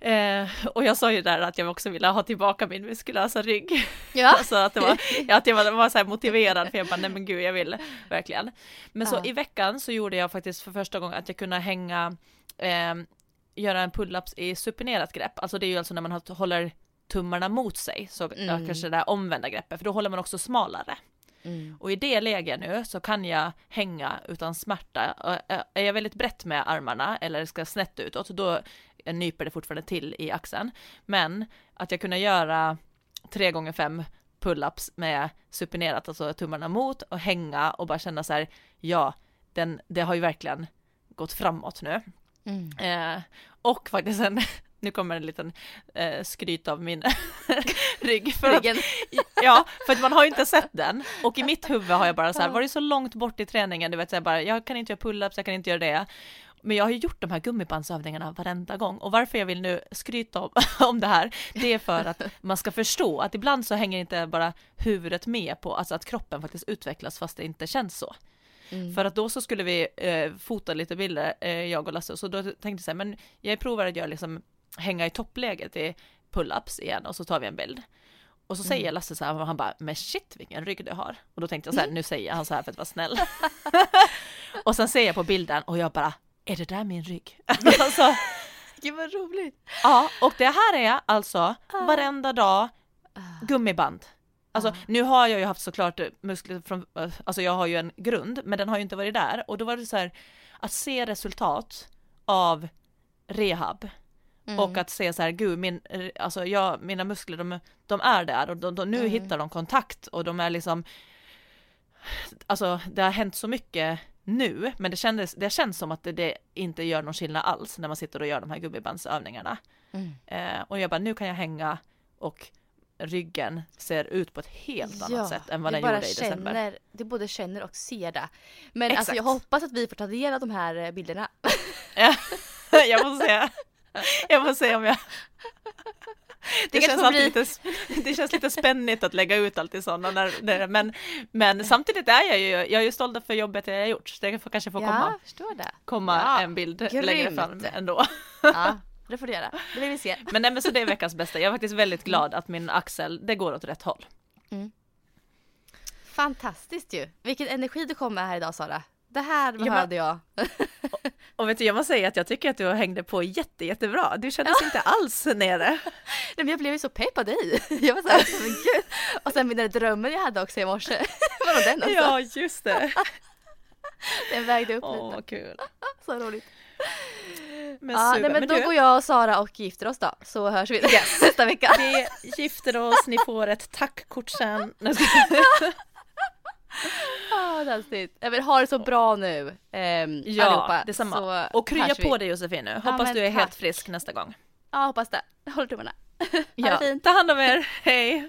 S3: Eh, och jag sa ju där att jag också ville ha tillbaka min muskulösa rygg.
S2: Ja.
S3: Alltså att, det var, att jag var, var så motiverad för jag bara, nej men gud jag vill verkligen. Men så
S2: Ja.
S3: i veckan så gjorde jag faktiskt för första gången att jag kunde hänga, eh, göra en pull-ups i supinerat grepp. Alltså det är ju alltså när man håller tummarna mot sig, så
S2: Mm.
S3: kanske det där omvända greppet, för då håller man också smalare.
S2: Mm.
S3: Och i det läget nu så kan jag hänga utan smärta. Är jag väldigt brett med armarna eller ska snett utåt, då nyper det fortfarande till i axeln. Men att jag kunde göra tre gånger fem pull-ups med supinerat, alltså tummarna mot och hänga och bara känna så här, ja, den, det har ju verkligen gått framåt nu.
S2: Mm.
S3: Eh, och faktiskt en, nu kommer en liten eh, skryt av min rygg. För att, ja, för att man har ju inte sett den. Och i mitt huvud har jag bara så här, varit så långt bort i träningen, du vet så här bara, jag kan inte göra pull-ups, jag kan inte göra det. Men jag har ju gjort de här gummibandsövningarna varenda gång och varför jag vill nu skryta om, om det här, det är för att man ska förstå att ibland så hänger inte bara huvudet med på, alltså att kroppen faktiskt utvecklas fast det inte känns så.
S2: Mm.
S3: För att då så skulle vi eh, fota lite bilder, eh, jag och Lasse, så då tänkte jag så här, men jag provar att göra liksom, hänga i toppläget i pull-ups igen och så tar vi en bild. Och så säger Lasse så här, han bara, men shit vilken rygg du har. Och då tänkte jag så här, nu säger han så här för att vara snäll. och sen ser jag på bilden och jag bara, är det där min rygg? alltså,
S2: Gud vad roligt.
S3: ja, och det här är alltså varenda dag gummiband. Alltså nu har jag ju haft såklart muskler från, alltså jag har ju en grund, men den har ju inte varit där. Och då var det så här, att se resultat av rehab och att se så här, gud, min, alltså jag, mina muskler de, de är där och de, de, nu hittar de kontakt och de är liksom, alltså det har hänt så mycket nu, men det, kändes, det känns som att det, det inte gör någon skillnad alls när man sitter och gör de här gummibandsövningarna.
S2: Mm.
S3: Eh, och jag bara, nu kan jag hänga och ryggen ser ut på ett helt annat sätt än vad den gjorde i december.
S2: känner, Du både känner och ser det. Men alltså
S3: Exakt.
S2: jag hoppas att vi får ta del av de här eh, bilderna.
S3: Ja, jag får se. Jag får se om jag... Det,
S2: kanske
S3: känns
S2: bli-
S3: lite, det känns lite spännigt att lägga ut alltid sådana, när, när, men, men samtidigt är jag ju, jag är ju stolt för jobbet jag har gjort, så det kanske får komma,
S2: Ja, det.
S3: komma
S2: Ja,
S3: en bild
S2: grymt.
S3: längre fram ändå.
S2: Ja, det får du göra. Det vill vi se.
S3: Men, nej, men så det är veckans bästa, jag är faktiskt väldigt glad att min axel, det går åt rätt håll.
S2: Fantastiskt ju. Vilken energi du kom med här idag Sara. Det här
S3: men-
S2: behövde jag.
S3: Och vet du, jag måste säga att jag tycker att du hängde på jätte, jättebra. Du kändes inte alls nere.
S2: Nej, men jag blev ju så pepp på dig. Jag var så här, men gud. Och sen den drömmen jag hade också i morse. Var den också.
S3: Ja, just det.
S2: Den vägde upp
S3: Åh,
S2: lite.
S3: vad kul.
S2: Så roligt.
S3: Men
S2: Ja,
S3: super.
S2: nej, men då
S3: du,
S2: går jag och Sara och gifter oss då. Så hörs vi nästa vecka.
S3: vi gifter oss, ni får ett tackkort sen.
S2: Ah, Fantastiskt. Jag vill ha det så bra nu. Ehm,
S3: Ja,
S2: allihopa.
S3: detsamma.
S2: Så
S3: Och krya på dig Josefin nu. Hoppas
S2: men
S3: du är
S2: tack.
S3: helt frisk nästa gång.
S2: Ja, hoppas det. Håller tummarna. Ha
S3: Ja,
S2: det fint.
S3: ta hand om er. Hej!